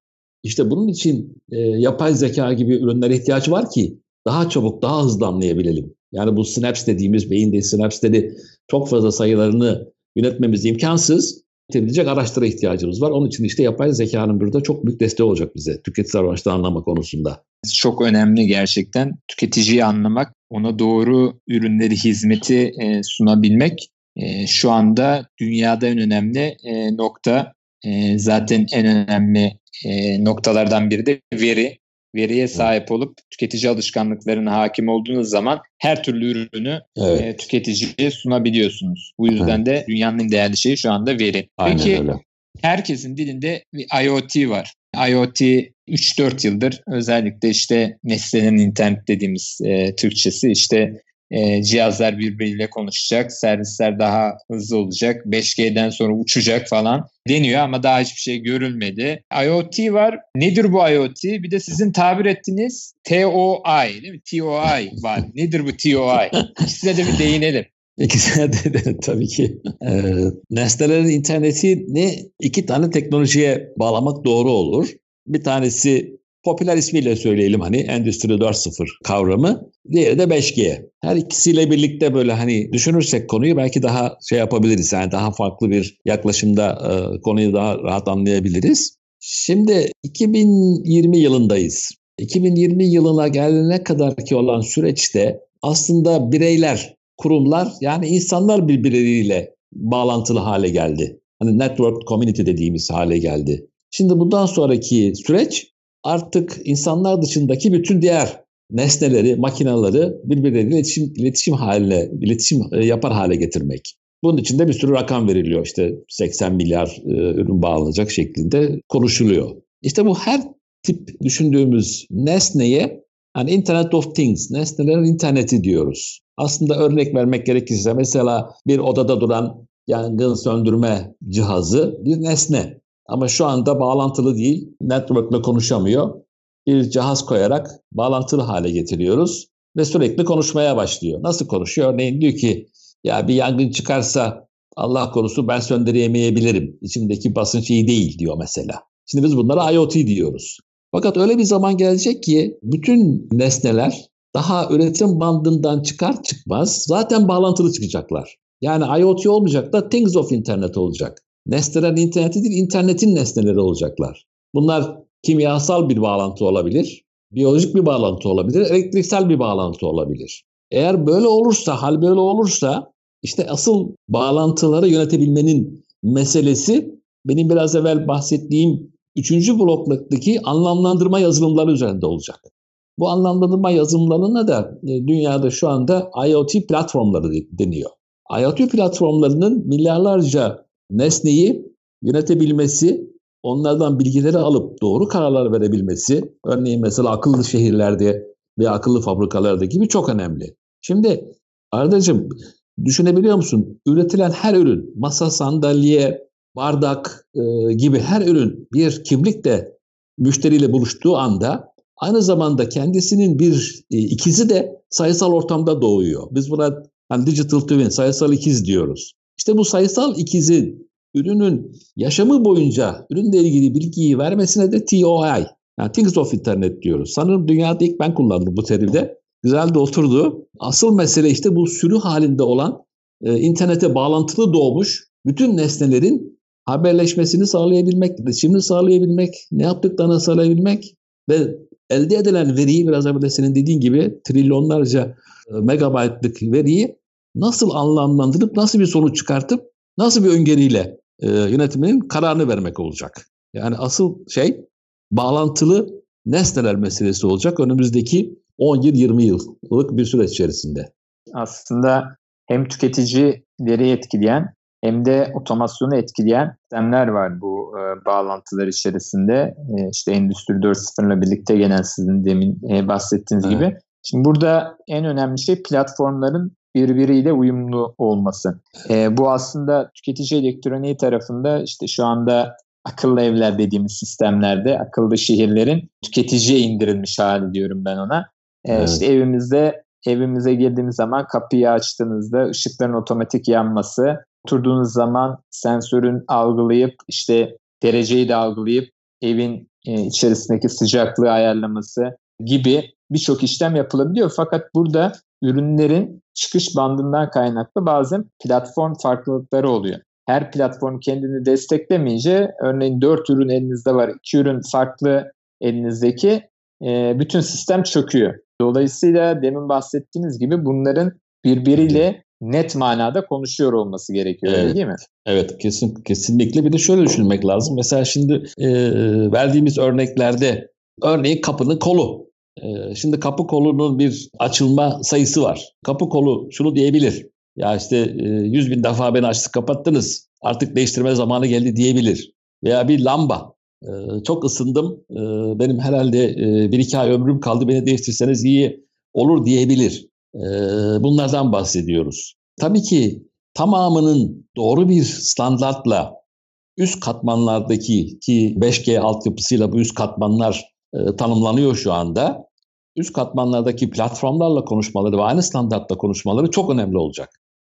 İşte bunun için e, yapay zeka gibi ürünlere ihtiyaç var ki daha çabuk, daha hızlı anlayabilelim. Yani bu synapse dediğimiz beyinde synapsleri çok fazla sayılarını yönetmemiz imkansız yapabilecek araçlara ihtiyacımız var. Onun için işte yapay zekanın burada çok büyük desteği olacak bize tüketici davranışları anlama konusunda. Çok önemli gerçekten. Tüketiciyi anlamak, ona doğru ürünleri, hizmeti e, sunabilmek e, şu anda dünyada en önemli e, nokta. Zaten en önemli noktalardan biri de veri. Veriye sahip olup tüketici alışkanlıklarına hakim olduğunuz zaman her türlü ürünü evet. e, tüketiciye sunabiliyorsunuz. Bu yüzden evet. de dünyanın en değerli şeyi şu anda veri. Aynen Peki öyle. herkesin dilinde bir IoT var. IoT 3-4 yıldır özellikle işte nesnenin internet dediğimiz e, Türkçesi işte e, cihazlar birbiriyle konuşacak, servisler daha hızlı olacak, 5G'den sonra uçacak falan deniyor ama daha hiçbir şey görülmedi. IoT var. Nedir bu IoT? Bir de sizin tabir ettiğiniz TOI değil mi? TOI var. [LAUGHS] Nedir bu TOI? İkisine de bir değinelim. [LAUGHS] İkisine de, de tabii ki. E, nesnelerin internetini iki tane teknolojiye bağlamak doğru olur. Bir tanesi popüler ismiyle söyleyelim hani Endüstri 4.0 kavramı. Diğeri de 5G. Her ikisiyle birlikte böyle hani düşünürsek konuyu belki daha şey yapabiliriz. Yani daha farklı bir yaklaşımda e, konuyu daha rahat anlayabiliriz. Şimdi 2020 yılındayız. 2020 yılına gelene kadar ki olan süreçte aslında bireyler, kurumlar yani insanlar birbirleriyle bağlantılı hale geldi. Hani network community dediğimiz hale geldi. Şimdi bundan sonraki süreç artık insanlar dışındaki bütün diğer nesneleri, makinaları birbirleriyle iletişim, iletişim haline, iletişim e, yapar hale getirmek. Bunun için de bir sürü rakam veriliyor. İşte 80 milyar e, ürün bağlanacak şeklinde konuşuluyor. İşte bu her tip düşündüğümüz nesneye hani Internet of Things, nesnelerin interneti diyoruz. Aslında örnek vermek gerekirse mesela bir odada duran yangın söndürme cihazı bir nesne. Ama şu anda bağlantılı değil, network'le konuşamıyor. Bir cihaz koyarak bağlantılı hale getiriyoruz ve sürekli konuşmaya başlıyor. Nasıl konuşuyor? Örneğin diyor ki ya bir yangın çıkarsa Allah korusu ben söndüremeyebilirim. İçimdeki basınç iyi değil diyor mesela. Şimdi biz bunlara IoT diyoruz. Fakat öyle bir zaman gelecek ki bütün nesneler daha üretim bandından çıkar çıkmaz zaten bağlantılı çıkacaklar. Yani IoT olmayacak da Things of Internet olacak. Nesneler interneti değil, internetin nesneleri olacaklar. Bunlar kimyasal bir bağlantı olabilir, biyolojik bir bağlantı olabilir, elektriksel bir bağlantı olabilir. Eğer böyle olursa, hal böyle olursa işte asıl bağlantıları yönetebilmenin meselesi benim biraz evvel bahsettiğim üçüncü bloktaki anlamlandırma yazılımları üzerinde olacak. Bu anlamlandırma yazılımlarına da e, dünyada şu anda IoT platformları deniyor. IoT platformlarının milyarlarca nesneyi yönetebilmesi, onlardan bilgileri alıp doğru kararlar verebilmesi, örneğin mesela akıllı şehirlerde ve akıllı fabrikalarda gibi çok önemli. Şimdi Ardacığım düşünebiliyor musun? Üretilen her ürün, masa, sandalye, bardak e, gibi her ürün bir kimlikle müşteriyle buluştuğu anda aynı zamanda kendisinin bir e, ikizi de sayısal ortamda doğuyor. Biz buna hani digital twin, sayısal ikiz diyoruz. İşte bu sayısal ikizin ürünün yaşamı boyunca ürünle ilgili bilgiyi vermesine de TOI, yani Things of Internet diyoruz. Sanırım dünyada ilk ben kullandım bu terimde. Güzel de oturdu. Asıl mesele işte bu sürü halinde olan e, internete bağlantılı doğmuş bütün nesnelerin haberleşmesini sağlayabilmek, iletişimini sağlayabilmek, ne yaptıklarını sağlayabilmek ve elde edilen veriyi biraz evvel senin dediğin gibi trilyonlarca e, megabaytlık veriyi nasıl anlamlandırıp nasıl bir sonuç çıkartıp nasıl bir öngörüyle e, yönetiminin kararını vermek olacak. Yani asıl şey bağlantılı nesneler meselesi olacak önümüzdeki 10 yıl 20 yıllık bir süreç içerisinde. Aslında hem tüketicileri etkileyen hem de otomasyonu etkileyen sistemler var bu e, bağlantılar içerisinde. E, işte Endüstri 4.0 ile birlikte gelen sizin demin e, bahsettiğiniz evet. gibi. Şimdi burada en önemli şey platformların birbiriyle uyumlu olması. E, bu aslında tüketici elektroniği tarafında işte şu anda akıllı evler dediğimiz sistemlerde akıllı şehirlerin tüketiciye indirilmiş hali diyorum ben ona. E, evet. İşte evimizde evimize girdiğimiz zaman kapıyı açtığınızda ışıkların otomatik yanması, oturduğunuz zaman sensörün algılayıp işte dereceyi de algılayıp evin e, içerisindeki sıcaklığı ayarlaması gibi birçok işlem yapılabiliyor. Fakat burada ürünlerin çıkış bandından kaynaklı bazen platform farklılıkları oluyor. Her platform kendini desteklemeyince örneğin 4 ürün elinizde var, 2 ürün farklı elinizdeki e, bütün sistem çöküyor. Dolayısıyla demin bahsettiğiniz gibi bunların birbiriyle net manada konuşuyor olması gerekiyor evet. değil mi? Evet kesin kesinlikle bir de şöyle düşünmek lazım. Mesela şimdi e, verdiğimiz örneklerde Örneğin kapının kolu. Ee, şimdi kapı kolunun bir açılma sayısı var. Kapı kolu şunu diyebilir. Ya işte 100 e, bin defa beni açtık kapattınız. Artık değiştirme zamanı geldi diyebilir. Veya bir lamba. Ee, çok ısındım. Ee, benim herhalde e, bir iki ay ömrüm kaldı. Beni değiştirseniz iyi olur diyebilir. Bunlardan bahsediyoruz. Tabii ki tamamının doğru bir standartla üst katmanlardaki ki 5G altyapısıyla bu üst katmanlar e, tanımlanıyor şu anda. Üst katmanlardaki platformlarla konuşmaları ve aynı standartla konuşmaları çok önemli olacak.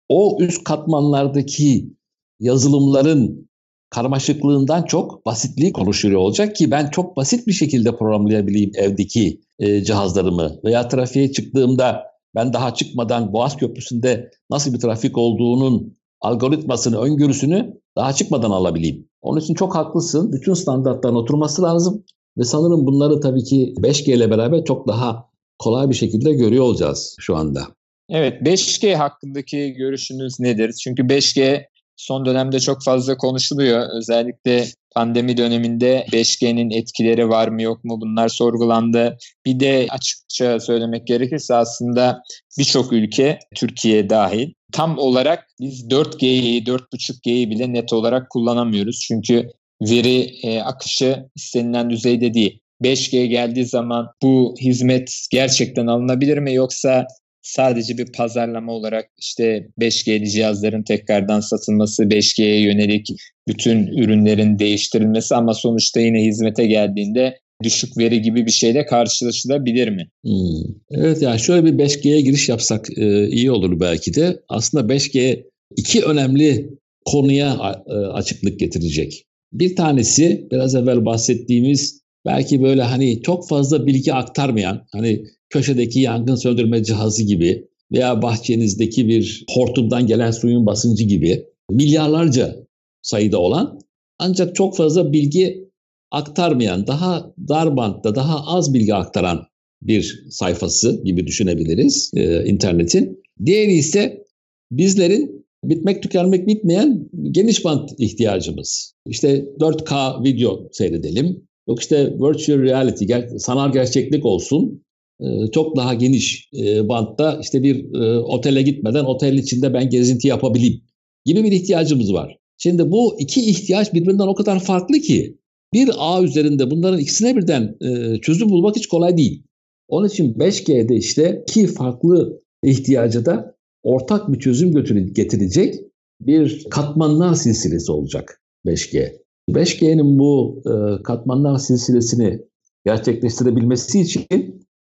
O üst katmanlardaki yazılımların karmaşıklığından çok basitliği konuşuyor olacak ki ben çok basit bir şekilde programlayabileyim evdeki e, cihazlarımı veya trafiğe çıktığımda ben daha çıkmadan Boğaz Köprüsü'nde nasıl bir trafik olduğunun algoritmasını, öngörüsünü daha çıkmadan alabileyim. Onun için çok haklısın. Bütün standartların oturması lazım. Ve sanırım bunları tabii ki 5G ile beraber çok daha kolay bir şekilde görüyor olacağız şu anda. Evet 5G hakkındaki görüşünüz nedir? Çünkü 5G son dönemde çok fazla konuşuluyor. Özellikle pandemi döneminde 5G'nin etkileri var mı yok mu bunlar sorgulandı. Bir de açıkça söylemek gerekirse aslında birçok ülke Türkiye dahil tam olarak biz 4G'yi 4.5G'yi bile net olarak kullanamıyoruz. Çünkü veri e, akışı istenilen düzeyde değil. 5G geldiği zaman bu hizmet gerçekten alınabilir mi yoksa sadece bir pazarlama olarak işte 5G'li cihazların tekrardan satılması, 5G'ye yönelik bütün ürünlerin değiştirilmesi ama sonuçta yine hizmete geldiğinde düşük veri gibi bir şeyle karşılaşılabilir mi? Hmm. Evet yani şöyle bir 5G'ye giriş yapsak e, iyi olur belki de. Aslında 5G iki önemli konuya e, açıklık getirecek. Bir tanesi biraz evvel bahsettiğimiz belki böyle hani çok fazla bilgi aktarmayan hani köşedeki yangın söndürme cihazı gibi veya bahçenizdeki bir hortumdan gelen suyun basıncı gibi milyarlarca sayıda olan ancak çok fazla bilgi aktarmayan, daha dar bantta, daha az bilgi aktaran bir sayfası gibi düşünebiliriz e, internetin. Diğeri ise bizlerin bitmek tükenmek bitmeyen geniş bant ihtiyacımız. İşte 4K video seyredelim. Yok işte virtual reality, sanal gerçeklik olsun. Ee, çok daha geniş e, bantta işte bir e, otele gitmeden otel içinde ben gezinti yapabileyim gibi bir ihtiyacımız var. Şimdi bu iki ihtiyaç birbirinden o kadar farklı ki bir ağ üzerinde bunların ikisine birden e, çözüm bulmak hiç kolay değil. Onun için 5G'de işte iki farklı ihtiyacı da ortak bir çözüm getirecek bir katmanlar silsilesi olacak 5G. 5G'nin bu katmanlar silsilesini gerçekleştirebilmesi için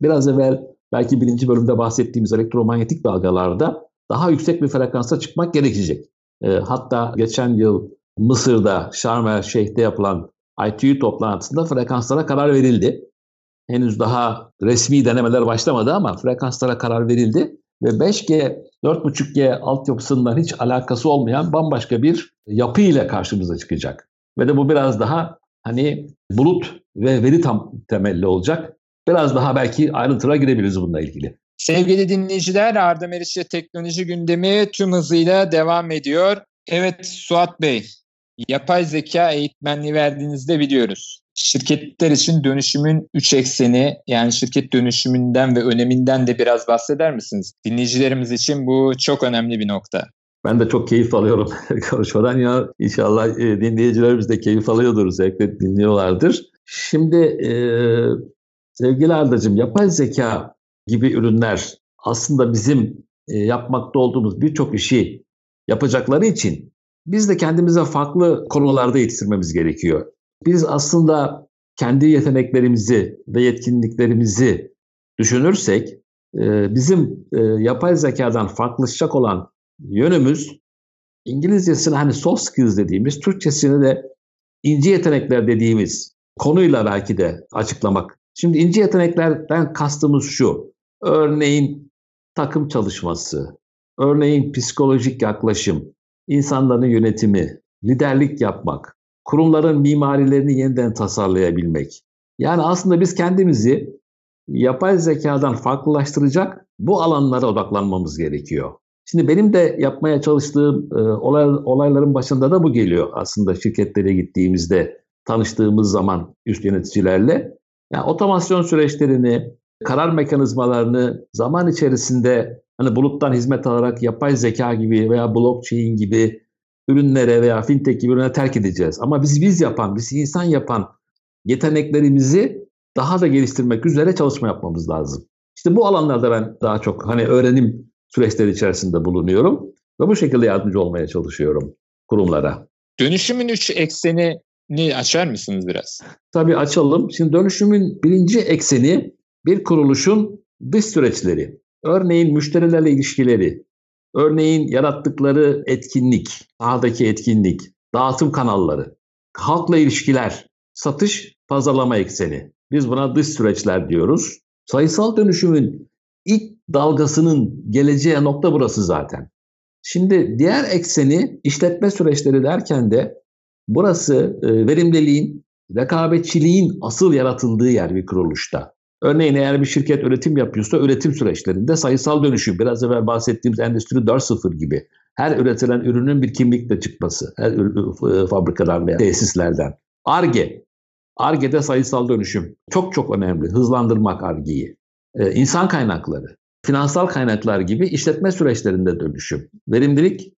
Biraz evvel belki birinci bölümde bahsettiğimiz elektromanyetik dalgalarda daha yüksek bir frekansa çıkmak gerekecek. E, hatta geçen yıl Mısır'da Şarm el Şeyh'te yapılan ITU toplantısında frekanslara karar verildi. Henüz daha resmi denemeler başlamadı ama frekanslara karar verildi ve 5G, 4.5G altyapısından hiç alakası olmayan bambaşka bir yapı ile karşımıza çıkacak. Ve de bu biraz daha hani bulut ve veri tam temelli olacak. Biraz daha belki ayrıntılara girebiliriz bununla ilgili. Sevgili dinleyiciler Arda Meriç'le teknoloji gündemi tüm hızıyla devam ediyor. Evet Suat Bey, yapay zeka eğitmenliği verdiğinizde biliyoruz. Şirketler için dönüşümün üç ekseni yani şirket dönüşümünden ve öneminden de biraz bahseder misiniz? Dinleyicilerimiz için bu çok önemli bir nokta. Ben de çok keyif alıyorum konuşmadan ya inşallah e, dinleyicilerimiz de keyif alıyordur, zevkle dinliyorlardır. Şimdi e, Sevgili Arda'cığım yapay zeka gibi ürünler aslında bizim e, yapmakta olduğumuz birçok işi yapacakları için biz de kendimize farklı konularda yetiştirmemiz gerekiyor. Biz aslında kendi yeteneklerimizi ve yetkinliklerimizi düşünürsek e, bizim e, yapay zekadan farklılaşacak olan yönümüz İngilizcesini hani soft skills dediğimiz, Türkçesini de ince yetenekler dediğimiz konuyla belki de açıklamak Şimdi ince yeteneklerden kastımız şu. Örneğin takım çalışması, örneğin psikolojik yaklaşım, insanların yönetimi, liderlik yapmak, kurumların mimarilerini yeniden tasarlayabilmek. Yani aslında biz kendimizi yapay zekadan farklılaştıracak bu alanlara odaklanmamız gerekiyor. Şimdi benim de yapmaya çalıştığım e, olay, olayların başında da bu geliyor aslında şirketlere gittiğimizde tanıştığımız zaman üst yöneticilerle. Yani otomasyon süreçlerini, karar mekanizmalarını zaman içerisinde hani buluttan hizmet alarak yapay zeka gibi veya blockchain gibi ürünlere veya fintech gibi ürüne terk edeceğiz. Ama biz biz yapan, biz insan yapan yeteneklerimizi daha da geliştirmek üzere çalışma yapmamız lazım. İşte bu alanlarda ben daha çok hani öğrenim süreçleri içerisinde bulunuyorum ve bu şekilde yardımcı olmaya çalışıyorum kurumlara. Dönüşümün üç eksenini açar mısınız biraz? Tabii açalım. Şimdi dönüşümün birinci ekseni bir kuruluşun dış süreçleri. Örneğin müşterilerle ilişkileri, örneğin yarattıkları etkinlik, sahadaki etkinlik, dağıtım kanalları, halkla ilişkiler, satış, pazarlama ekseni. Biz buna dış süreçler diyoruz. Sayısal dönüşümün ilk dalgasının geleceği nokta burası zaten. Şimdi diğer ekseni işletme süreçleri derken de burası e, verimliliğin, rekabetçiliğin asıl yaratıldığı yer bir kuruluşta. Örneğin eğer bir şirket üretim yapıyorsa üretim süreçlerinde sayısal dönüşüm, biraz evvel bahsettiğimiz Endüstri 4.0 gibi her üretilen ürünün bir kimlikle çıkması, her fabrikadan veya tesislerden. ARGE, ARGE'de sayısal dönüşüm çok çok önemli. Hızlandırmak ARGE'yi. Ee, insan kaynakları, finansal kaynaklar gibi işletme süreçlerinde dönüşüm. Verimlilik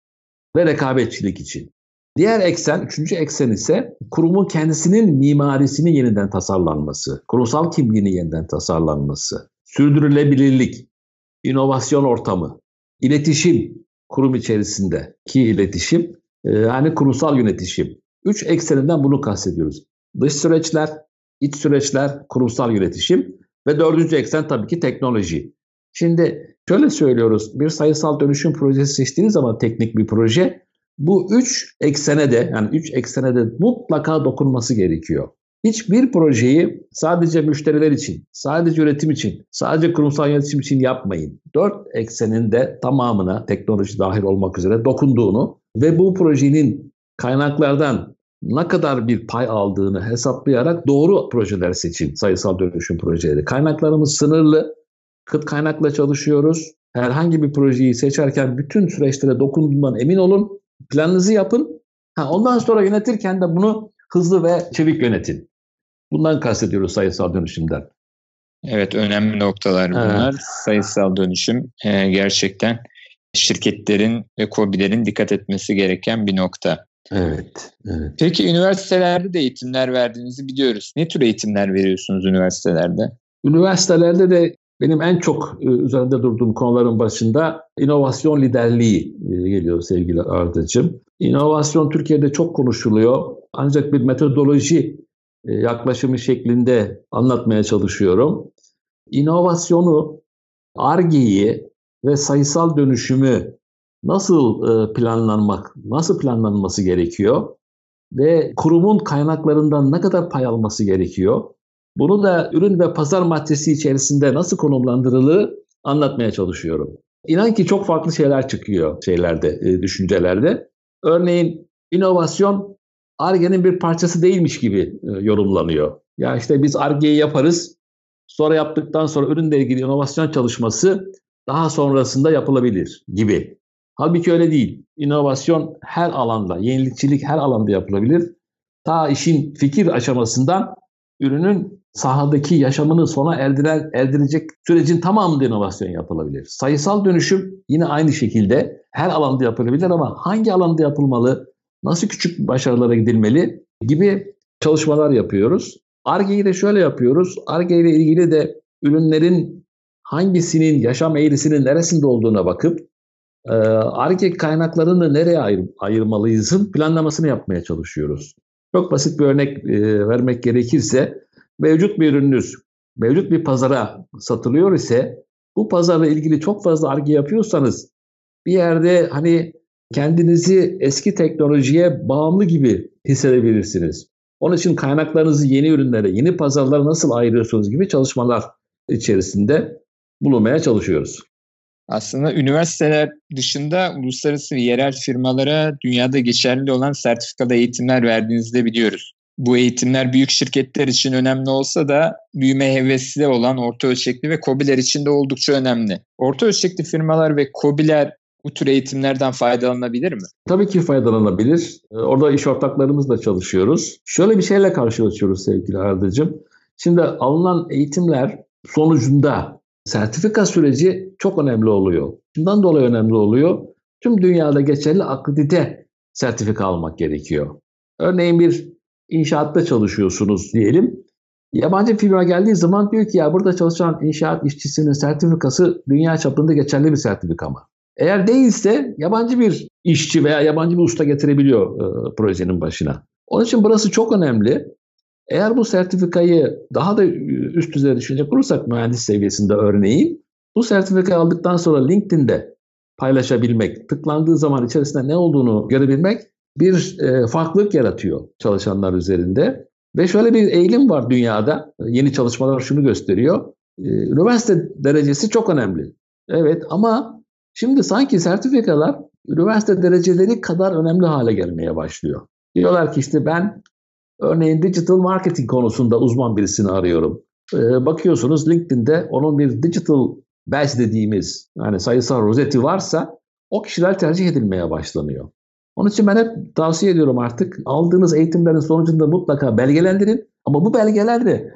ve rekabetçilik için. Diğer eksen, üçüncü eksen ise kurumun kendisinin mimarisini yeniden tasarlanması, kurumsal kimliğini yeniden tasarlanması, sürdürülebilirlik, inovasyon ortamı, iletişim, kurum içerisinde ki iletişim, e, yani kurumsal yönetişim. Üç ekseninden bunu kastediyoruz. Dış süreçler, iç süreçler, kurumsal yönetişim ve dördüncü eksen tabii ki teknoloji. Şimdi şöyle söylüyoruz, bir sayısal dönüşüm projesi seçtiğiniz zaman teknik bir proje, bu üç eksene de yani üç eksene de mutlaka dokunması gerekiyor. Hiçbir projeyi sadece müşteriler için, sadece üretim için, sadece kurumsal yönetim için yapmayın. Dört eksenin de tamamına teknoloji dahil olmak üzere dokunduğunu ve bu projenin kaynaklardan ne kadar bir pay aldığını hesaplayarak doğru projeler seçin. Sayısal dönüşüm projeleri. Kaynaklarımız sınırlı. Kıt kaynakla çalışıyoruz. Herhangi bir projeyi seçerken bütün süreçlere dokunduğundan emin olun. Planınızı yapın. Ha, ondan sonra yönetirken de bunu hızlı ve çevik yönetin. Bundan kastediyoruz sayısal dönüşümden. Evet önemli noktalar bunlar. Evet. Sayısal dönüşüm e, gerçekten şirketlerin ve KOBİ'lerin dikkat etmesi gereken bir nokta. Evet, evet. Peki üniversitelerde de eğitimler verdiğinizi biliyoruz. Ne tür eğitimler veriyorsunuz üniversitelerde? Üniversitelerde de benim en çok e, üzerinde durduğum konuların başında inovasyon liderliği e, geliyor sevgili Arda'cığım. İnovasyon Türkiye'de çok konuşuluyor. Ancak bir metodoloji e, yaklaşımı şeklinde anlatmaya çalışıyorum. İnovasyonu, ARGE'yi ve sayısal dönüşümü nasıl planlanmak, nasıl planlanması gerekiyor ve kurumun kaynaklarından ne kadar pay alması gerekiyor? Bunu da ürün ve pazar maddesi içerisinde nasıl konumlandırılır anlatmaya çalışıyorum. İnan ki çok farklı şeyler çıkıyor şeylerde, e, düşüncelerde. Örneğin inovasyon ARGE'nin bir parçası değilmiş gibi e, yorumlanıyor. Ya işte biz ARGE'yi yaparız, sonra yaptıktan sonra ürünle ilgili inovasyon çalışması daha sonrasında yapılabilir gibi. Halbuki öyle değil. İnovasyon her alanda, yenilikçilik her alanda yapılabilir. Ta işin fikir aşamasından ürünün sahadaki yaşamını sona erdiren, erdirecek sürecin tamamında inovasyon yapılabilir. Sayısal dönüşüm yine aynı şekilde her alanda yapılabilir ama hangi alanda yapılmalı, nasıl küçük başarılara gidilmeli gibi çalışmalar yapıyoruz. ARGE'yi de şöyle yapıyoruz. ARGE ile ilgili de ürünlerin hangisinin yaşam eğrisinin neresinde olduğuna bakıp ARGE kaynaklarını nereye ayır, ayırmalıyızın planlamasını yapmaya çalışıyoruz. Çok basit bir örnek e, vermek gerekirse mevcut bir ürününüz mevcut bir pazara satılıyor ise bu pazarla ilgili çok fazla arge yapıyorsanız bir yerde hani kendinizi eski teknolojiye bağımlı gibi hissedebilirsiniz. Onun için kaynaklarınızı yeni ürünlere, yeni pazarlara nasıl ayırıyorsunuz gibi çalışmalar içerisinde bulunmaya çalışıyoruz. Aslında üniversiteler dışında uluslararası ve yerel firmalara dünyada geçerli olan sertifikalı eğitimler verdiğinizi de biliyoruz. Bu eğitimler büyük şirketler için önemli olsa da büyüme hevesli olan orta ölçekli ve COBİ'ler için de oldukça önemli. Orta ölçekli firmalar ve COBİ'ler bu tür eğitimlerden faydalanabilir mi? Tabii ki faydalanabilir. Orada iş ortaklarımızla çalışıyoruz. Şöyle bir şeyle karşılaşıyoruz sevgili Arda'cığım. Şimdi alınan eğitimler sonucunda sertifika süreci çok önemli oluyor. Bundan dolayı önemli oluyor. Tüm dünyada geçerli akredite sertifika almak gerekiyor. Örneğin bir inşaatta çalışıyorsunuz diyelim. Yabancı firma geldiği zaman diyor ki ya burada çalışan inşaat işçisinin sertifikası dünya çapında geçerli bir sertifika mı? Eğer değilse yabancı bir işçi veya yabancı bir usta getirebiliyor e, projenin başına. Onun için burası çok önemli. Eğer bu sertifikayı daha da üst düzeye düşünecek olursak mühendis seviyesinde örneğin bu sertifikayı aldıktan sonra LinkedIn'de paylaşabilmek, tıklandığı zaman içerisinde ne olduğunu görebilmek bir e, farklılık yaratıyor çalışanlar üzerinde. Ve şöyle bir eğilim var dünyada. Yeni çalışmalar şunu gösteriyor. E, üniversite derecesi çok önemli. Evet ama şimdi sanki sertifikalar üniversite dereceleri kadar önemli hale gelmeye başlıyor. Diyorlar ki işte ben örneğin digital marketing konusunda uzman birisini arıyorum. E, bakıyorsunuz LinkedIn'de onun bir digital badge dediğimiz yani sayısal rozeti varsa o kişiler tercih edilmeye başlanıyor. Onun için ben hep tavsiye ediyorum artık aldığınız eğitimlerin sonucunda mutlaka belgelendirin. Ama bu belgeler de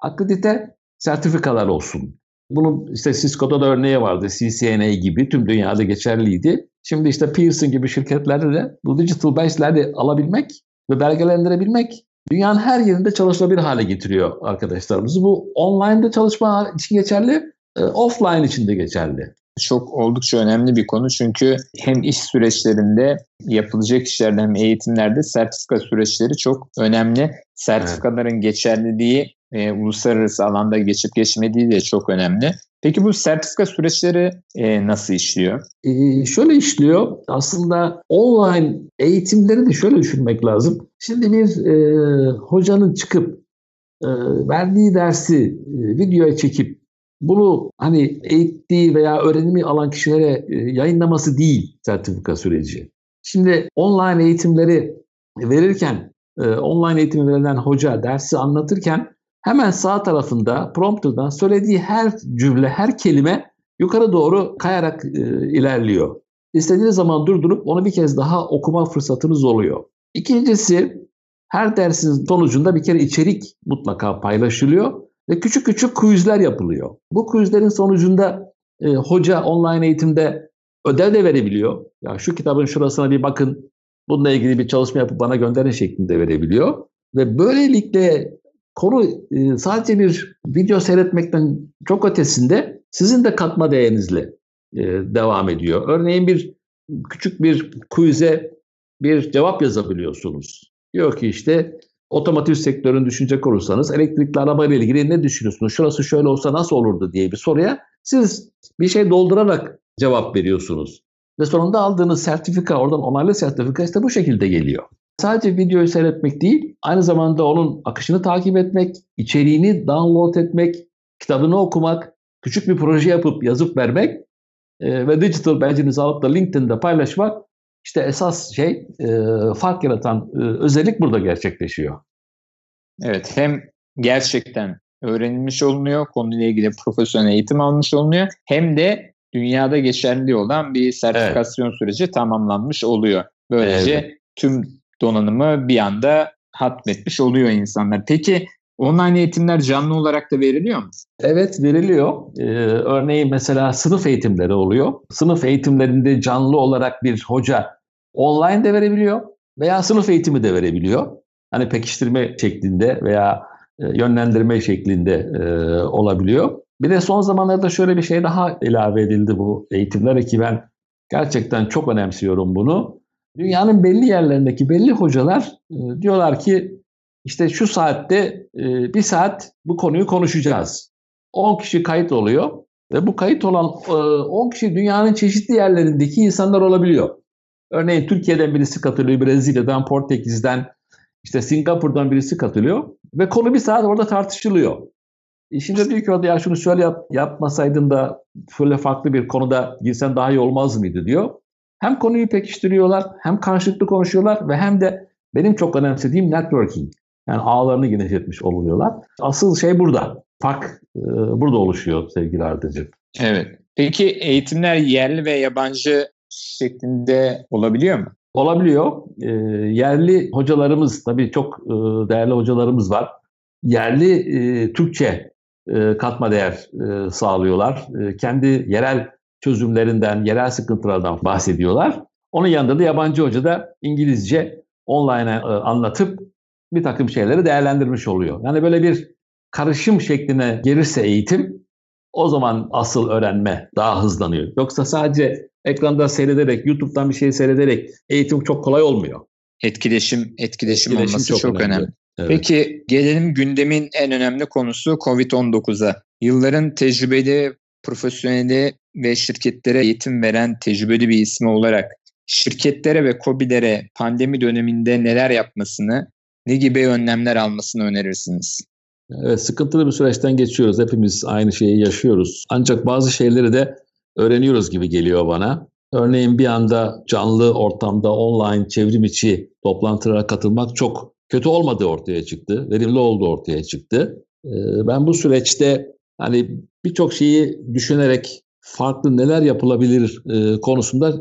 akredite sertifikalar olsun. Bunun işte Cisco'da da örneği vardı. CCNA gibi tüm dünyada geçerliydi. Şimdi işte Pearson gibi şirketlerde de bu digital badge'leri alabilmek ve belgelendirebilmek dünyanın her yerinde çalışılabilir hale getiriyor arkadaşlarımızı. Bu online'da çalışma için geçerli, e, offline için de geçerli çok oldukça önemli bir konu çünkü hem iş süreçlerinde yapılacak işlerde hem eğitimlerde sertifika süreçleri çok önemli. Sertifikaların evet. geçerliliği e, uluslararası alanda geçip geçmediği de çok önemli. Peki bu sertifika süreçleri e, nasıl işliyor? Ee, şöyle işliyor. Aslında online eğitimleri de şöyle düşünmek lazım. Şimdi bir e, hocanın çıkıp e, verdiği dersi e, videoya çekip bunu hani eğittiği veya öğrenimi alan kişilere e, yayınlaması değil sertifika süreci. Şimdi online eğitimleri verirken, e, online eğitim verilen hoca dersi anlatırken hemen sağ tarafında prompterdan söylediği her cümle, her kelime yukarı doğru kayarak e, ilerliyor. İstediğiniz zaman durdurup onu bir kez daha okuma fırsatınız oluyor. İkincisi her dersin sonucunda bir kere içerik mutlaka paylaşılıyor ve küçük küçük quizler yapılıyor. Bu quizlerin sonucunda e, hoca online eğitimde ödev de verebiliyor. Ya şu kitabın şurasına bir bakın, bununla ilgili bir çalışma yapıp bana gönderin şeklinde verebiliyor. Ve böylelikle konu e, sadece bir video seyretmekten çok ötesinde sizin de katma değerinizle e, devam ediyor. Örneğin bir küçük bir quiz'e bir cevap yazabiliyorsunuz. Diyor ki işte otomotiv sektörünü düşünecek olursanız elektrikli araba ile ilgili ne düşünüyorsunuz? Şurası şöyle olsa nasıl olurdu diye bir soruya siz bir şey doldurarak cevap veriyorsunuz. Ve sonunda aldığınız sertifika, oradan onaylı sertifika işte bu şekilde geliyor. Sadece videoyu seyretmek değil, aynı zamanda onun akışını takip etmek, içeriğini download etmek, kitabını okumak, küçük bir proje yapıp yazıp vermek e, ve digital badge'inizi alıp da LinkedIn'de paylaşmak işte esas şey e, fark yaratan e, özellik burada gerçekleşiyor. Evet hem gerçekten öğrenilmiş olunuyor, konuyla ilgili profesyonel eğitim almış olunuyor hem de dünyada geçerli olan bir sertifikasyon evet. süreci tamamlanmış oluyor. Böylece evet. tüm donanımı bir anda hatmetmiş oluyor insanlar. Peki Online eğitimler canlı olarak da veriliyor mu? Evet veriliyor. Ee, örneğin mesela sınıf eğitimleri oluyor. Sınıf eğitimlerinde canlı olarak bir hoca online de verebiliyor veya sınıf eğitimi de verebiliyor. Hani pekiştirme şeklinde veya e, yönlendirme şeklinde e, olabiliyor. Bir de son zamanlarda şöyle bir şey daha ilave edildi bu eğitimlere ki ben gerçekten çok önemsiyorum bunu. Dünyanın belli yerlerindeki belli hocalar e, diyorlar ki işte şu saatte e, bir saat bu konuyu konuşacağız. 10 kişi kayıt oluyor ve bu kayıt olan e, 10 kişi dünyanın çeşitli yerlerindeki insanlar olabiliyor. Örneğin Türkiye'den birisi katılıyor, Brezilya'dan, Portekiz'den, işte Singapur'dan birisi katılıyor ve konu bir saat orada tartışılıyor. E şimdi diyor ki orada ya şunu şöyle yap, yapmasaydın da şöyle farklı bir konuda girsen daha iyi olmaz mıydı diyor. Hem konuyu pekiştiriyorlar, hem karşılıklı konuşuyorlar ve hem de benim çok önemsediğim networking. Yani ağlarını genişletmiş oluyorlar. Asıl şey burada. Fark e, burada oluşuyor sevgili Ardacığım. Evet. Peki eğitimler yerli ve yabancı şeklinde olabiliyor mu? Olabiliyor. E, yerli hocalarımız tabii çok e, değerli hocalarımız var. yerli e, Türkçe e, katma değer e, sağlıyorlar. E, kendi yerel çözümlerinden, yerel sıkıntılardan bahsediyorlar. Onun yanında da yabancı hoca da İngilizce online e, anlatıp bir takım şeyleri değerlendirmiş oluyor. Yani böyle bir karışım şekline gelirse eğitim o zaman asıl öğrenme daha hızlanıyor. Yoksa sadece ekranda seyrederek, YouTube'dan bir şey seyrederek eğitim çok kolay olmuyor. Etkileşim, etkileşim, etkileşim olması çok, çok önemli. önemli. Evet. Peki gelelim gündemin en önemli konusu COVID-19'a. Yılların tecrübeli, profesyoneli ve şirketlere eğitim veren tecrübeli bir ismi olarak şirketlere ve COBİ'lere pandemi döneminde neler yapmasını, ne gibi önlemler almasını önerirsiniz? Evet, sıkıntılı bir süreçten geçiyoruz. Hepimiz aynı şeyi yaşıyoruz. Ancak bazı şeyleri de öğreniyoruz gibi geliyor bana. Örneğin bir anda canlı ortamda online çevrim içi toplantılara katılmak çok kötü olmadığı ortaya çıktı. Verimli olduğu ortaya çıktı. Ee, ben bu süreçte hani birçok şeyi düşünerek farklı neler yapılabilir e, konusunda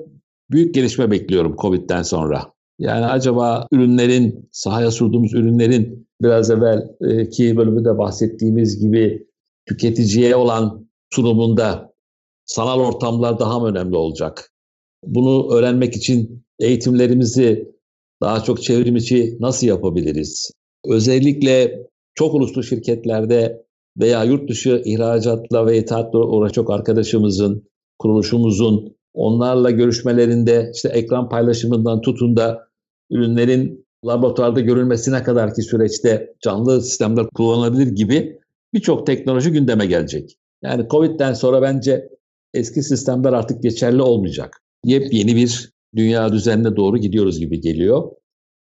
büyük gelişme bekliyorum Covid'den sonra. Yani acaba ürünlerin, sahaya sürdüğümüz ürünlerin biraz evvelki bölümde bahsettiğimiz gibi tüketiciye olan sunumunda sanal ortamlar daha mı önemli olacak? Bunu öğrenmek için eğitimlerimizi daha çok çevrim içi nasıl yapabiliriz? Özellikle çok uluslu şirketlerde veya yurt dışı ihracatla ve ithaatla uğraşan çok arkadaşımızın, kuruluşumuzun onlarla görüşmelerinde işte ekran paylaşımından tutun da ürünlerin laboratuvarda görülmesine kadar ki süreçte canlı sistemler kullanılabilir gibi birçok teknoloji gündeme gelecek. Yani Covid'den sonra bence eski sistemler artık geçerli olmayacak. Yepyeni bir dünya düzenine doğru gidiyoruz gibi geliyor.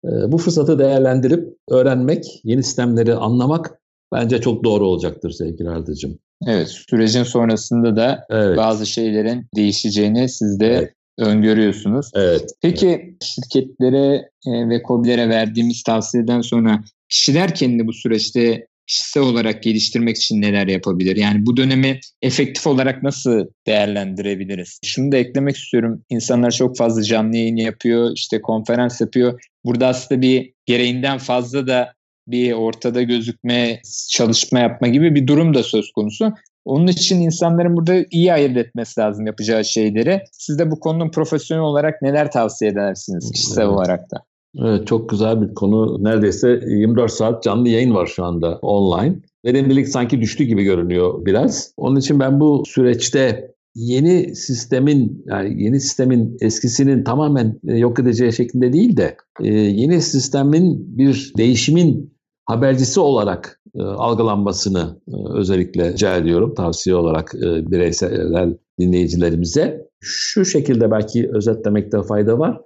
Ee, bu fırsatı değerlendirip öğrenmek, yeni sistemleri anlamak bence çok doğru olacaktır sevgili Arda'cığım. Evet, sürecin sonrasında da evet. bazı şeylerin değişeceğini siz de evet. öngörüyorsunuz. Evet. Peki evet. şirketlere e, ve COBİ'lere verdiğimiz tavsiyeden sonra kişiler kendini bu süreçte kişisel olarak geliştirmek için neler yapabilir? Yani bu dönemi efektif olarak nasıl değerlendirebiliriz? Şunu da eklemek istiyorum. İnsanlar çok fazla canlı yayın yapıyor, işte konferans yapıyor. Burada aslında bir gereğinden fazla da bir ortada gözükme, çalışma yapma gibi bir durum da söz konusu. Onun için insanların burada iyi ayırt etmesi lazım yapacağı şeyleri. Siz de bu konunun profesyonel olarak neler tavsiye edersiniz kişisel evet. olarak da? Evet, çok güzel bir konu. Neredeyse 24 saat canlı yayın var şu anda online. Verimlilik sanki düştü gibi görünüyor biraz. Onun için ben bu süreçte yeni sistemin yani yeni sistemin eskisinin tamamen yok edeceği şeklinde değil de e, yeni sistemin bir değişimin habercisi olarak e, algılanmasını özellikle rica ediyorum tavsiye olarak bireysel dinleyicilerimize. Şu şekilde belki özetlemekte fayda var.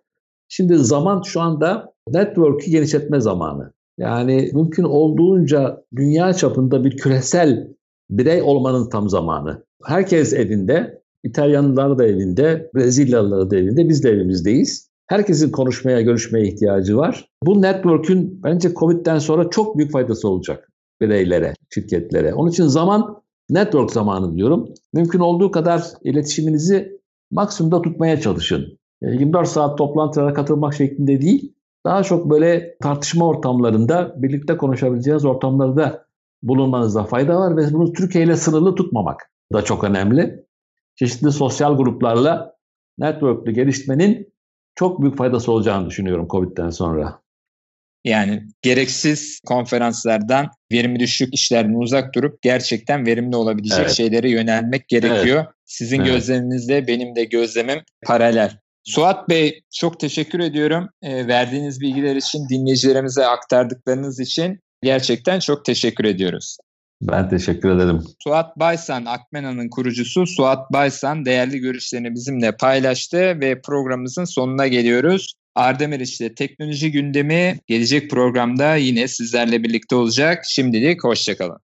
Şimdi zaman şu anda network'ü genişletme zamanı. Yani mümkün olduğunca dünya çapında bir küresel birey olmanın tam zamanı. Herkes evinde, İtalyanlar da evinde, Brezilyalılar da evinde, biz de evimizdeyiz. Herkesin konuşmaya, görüşmeye ihtiyacı var. Bu network'ün bence Covid'den sonra çok büyük faydası olacak bireylere, şirketlere. Onun için zaman network zamanı diyorum. Mümkün olduğu kadar iletişiminizi maksimumda tutmaya çalışın. 24 e, saat toplantılara katılmak şeklinde değil, daha çok böyle tartışma ortamlarında, birlikte konuşabileceğiniz ortamlarda bulunmanızda fayda var ve bunu Türkiye ile sınırlı tutmamak da çok önemli. Çeşitli sosyal gruplarla network'lü gelişmenin çok büyük faydası olacağını düşünüyorum Covid'den sonra. Yani gereksiz konferanslardan verimi düşük işlerden uzak durup gerçekten verimli olabilecek evet. şeylere yönelmek gerekiyor. Evet. Sizin evet. gözleminizle benim de gözlemim paralel. Suat Bey çok teşekkür ediyorum. E, verdiğiniz bilgiler için, dinleyicilerimize aktardıklarınız için gerçekten çok teşekkür ediyoruz. Ben teşekkür ederim. Suat Baysan, Akmena'nın kurucusu Suat Baysan değerli görüşlerini bizimle paylaştı ve programımızın sonuna geliyoruz. Ardemir işte teknoloji gündemi gelecek programda yine sizlerle birlikte olacak. Şimdilik hoşçakalın.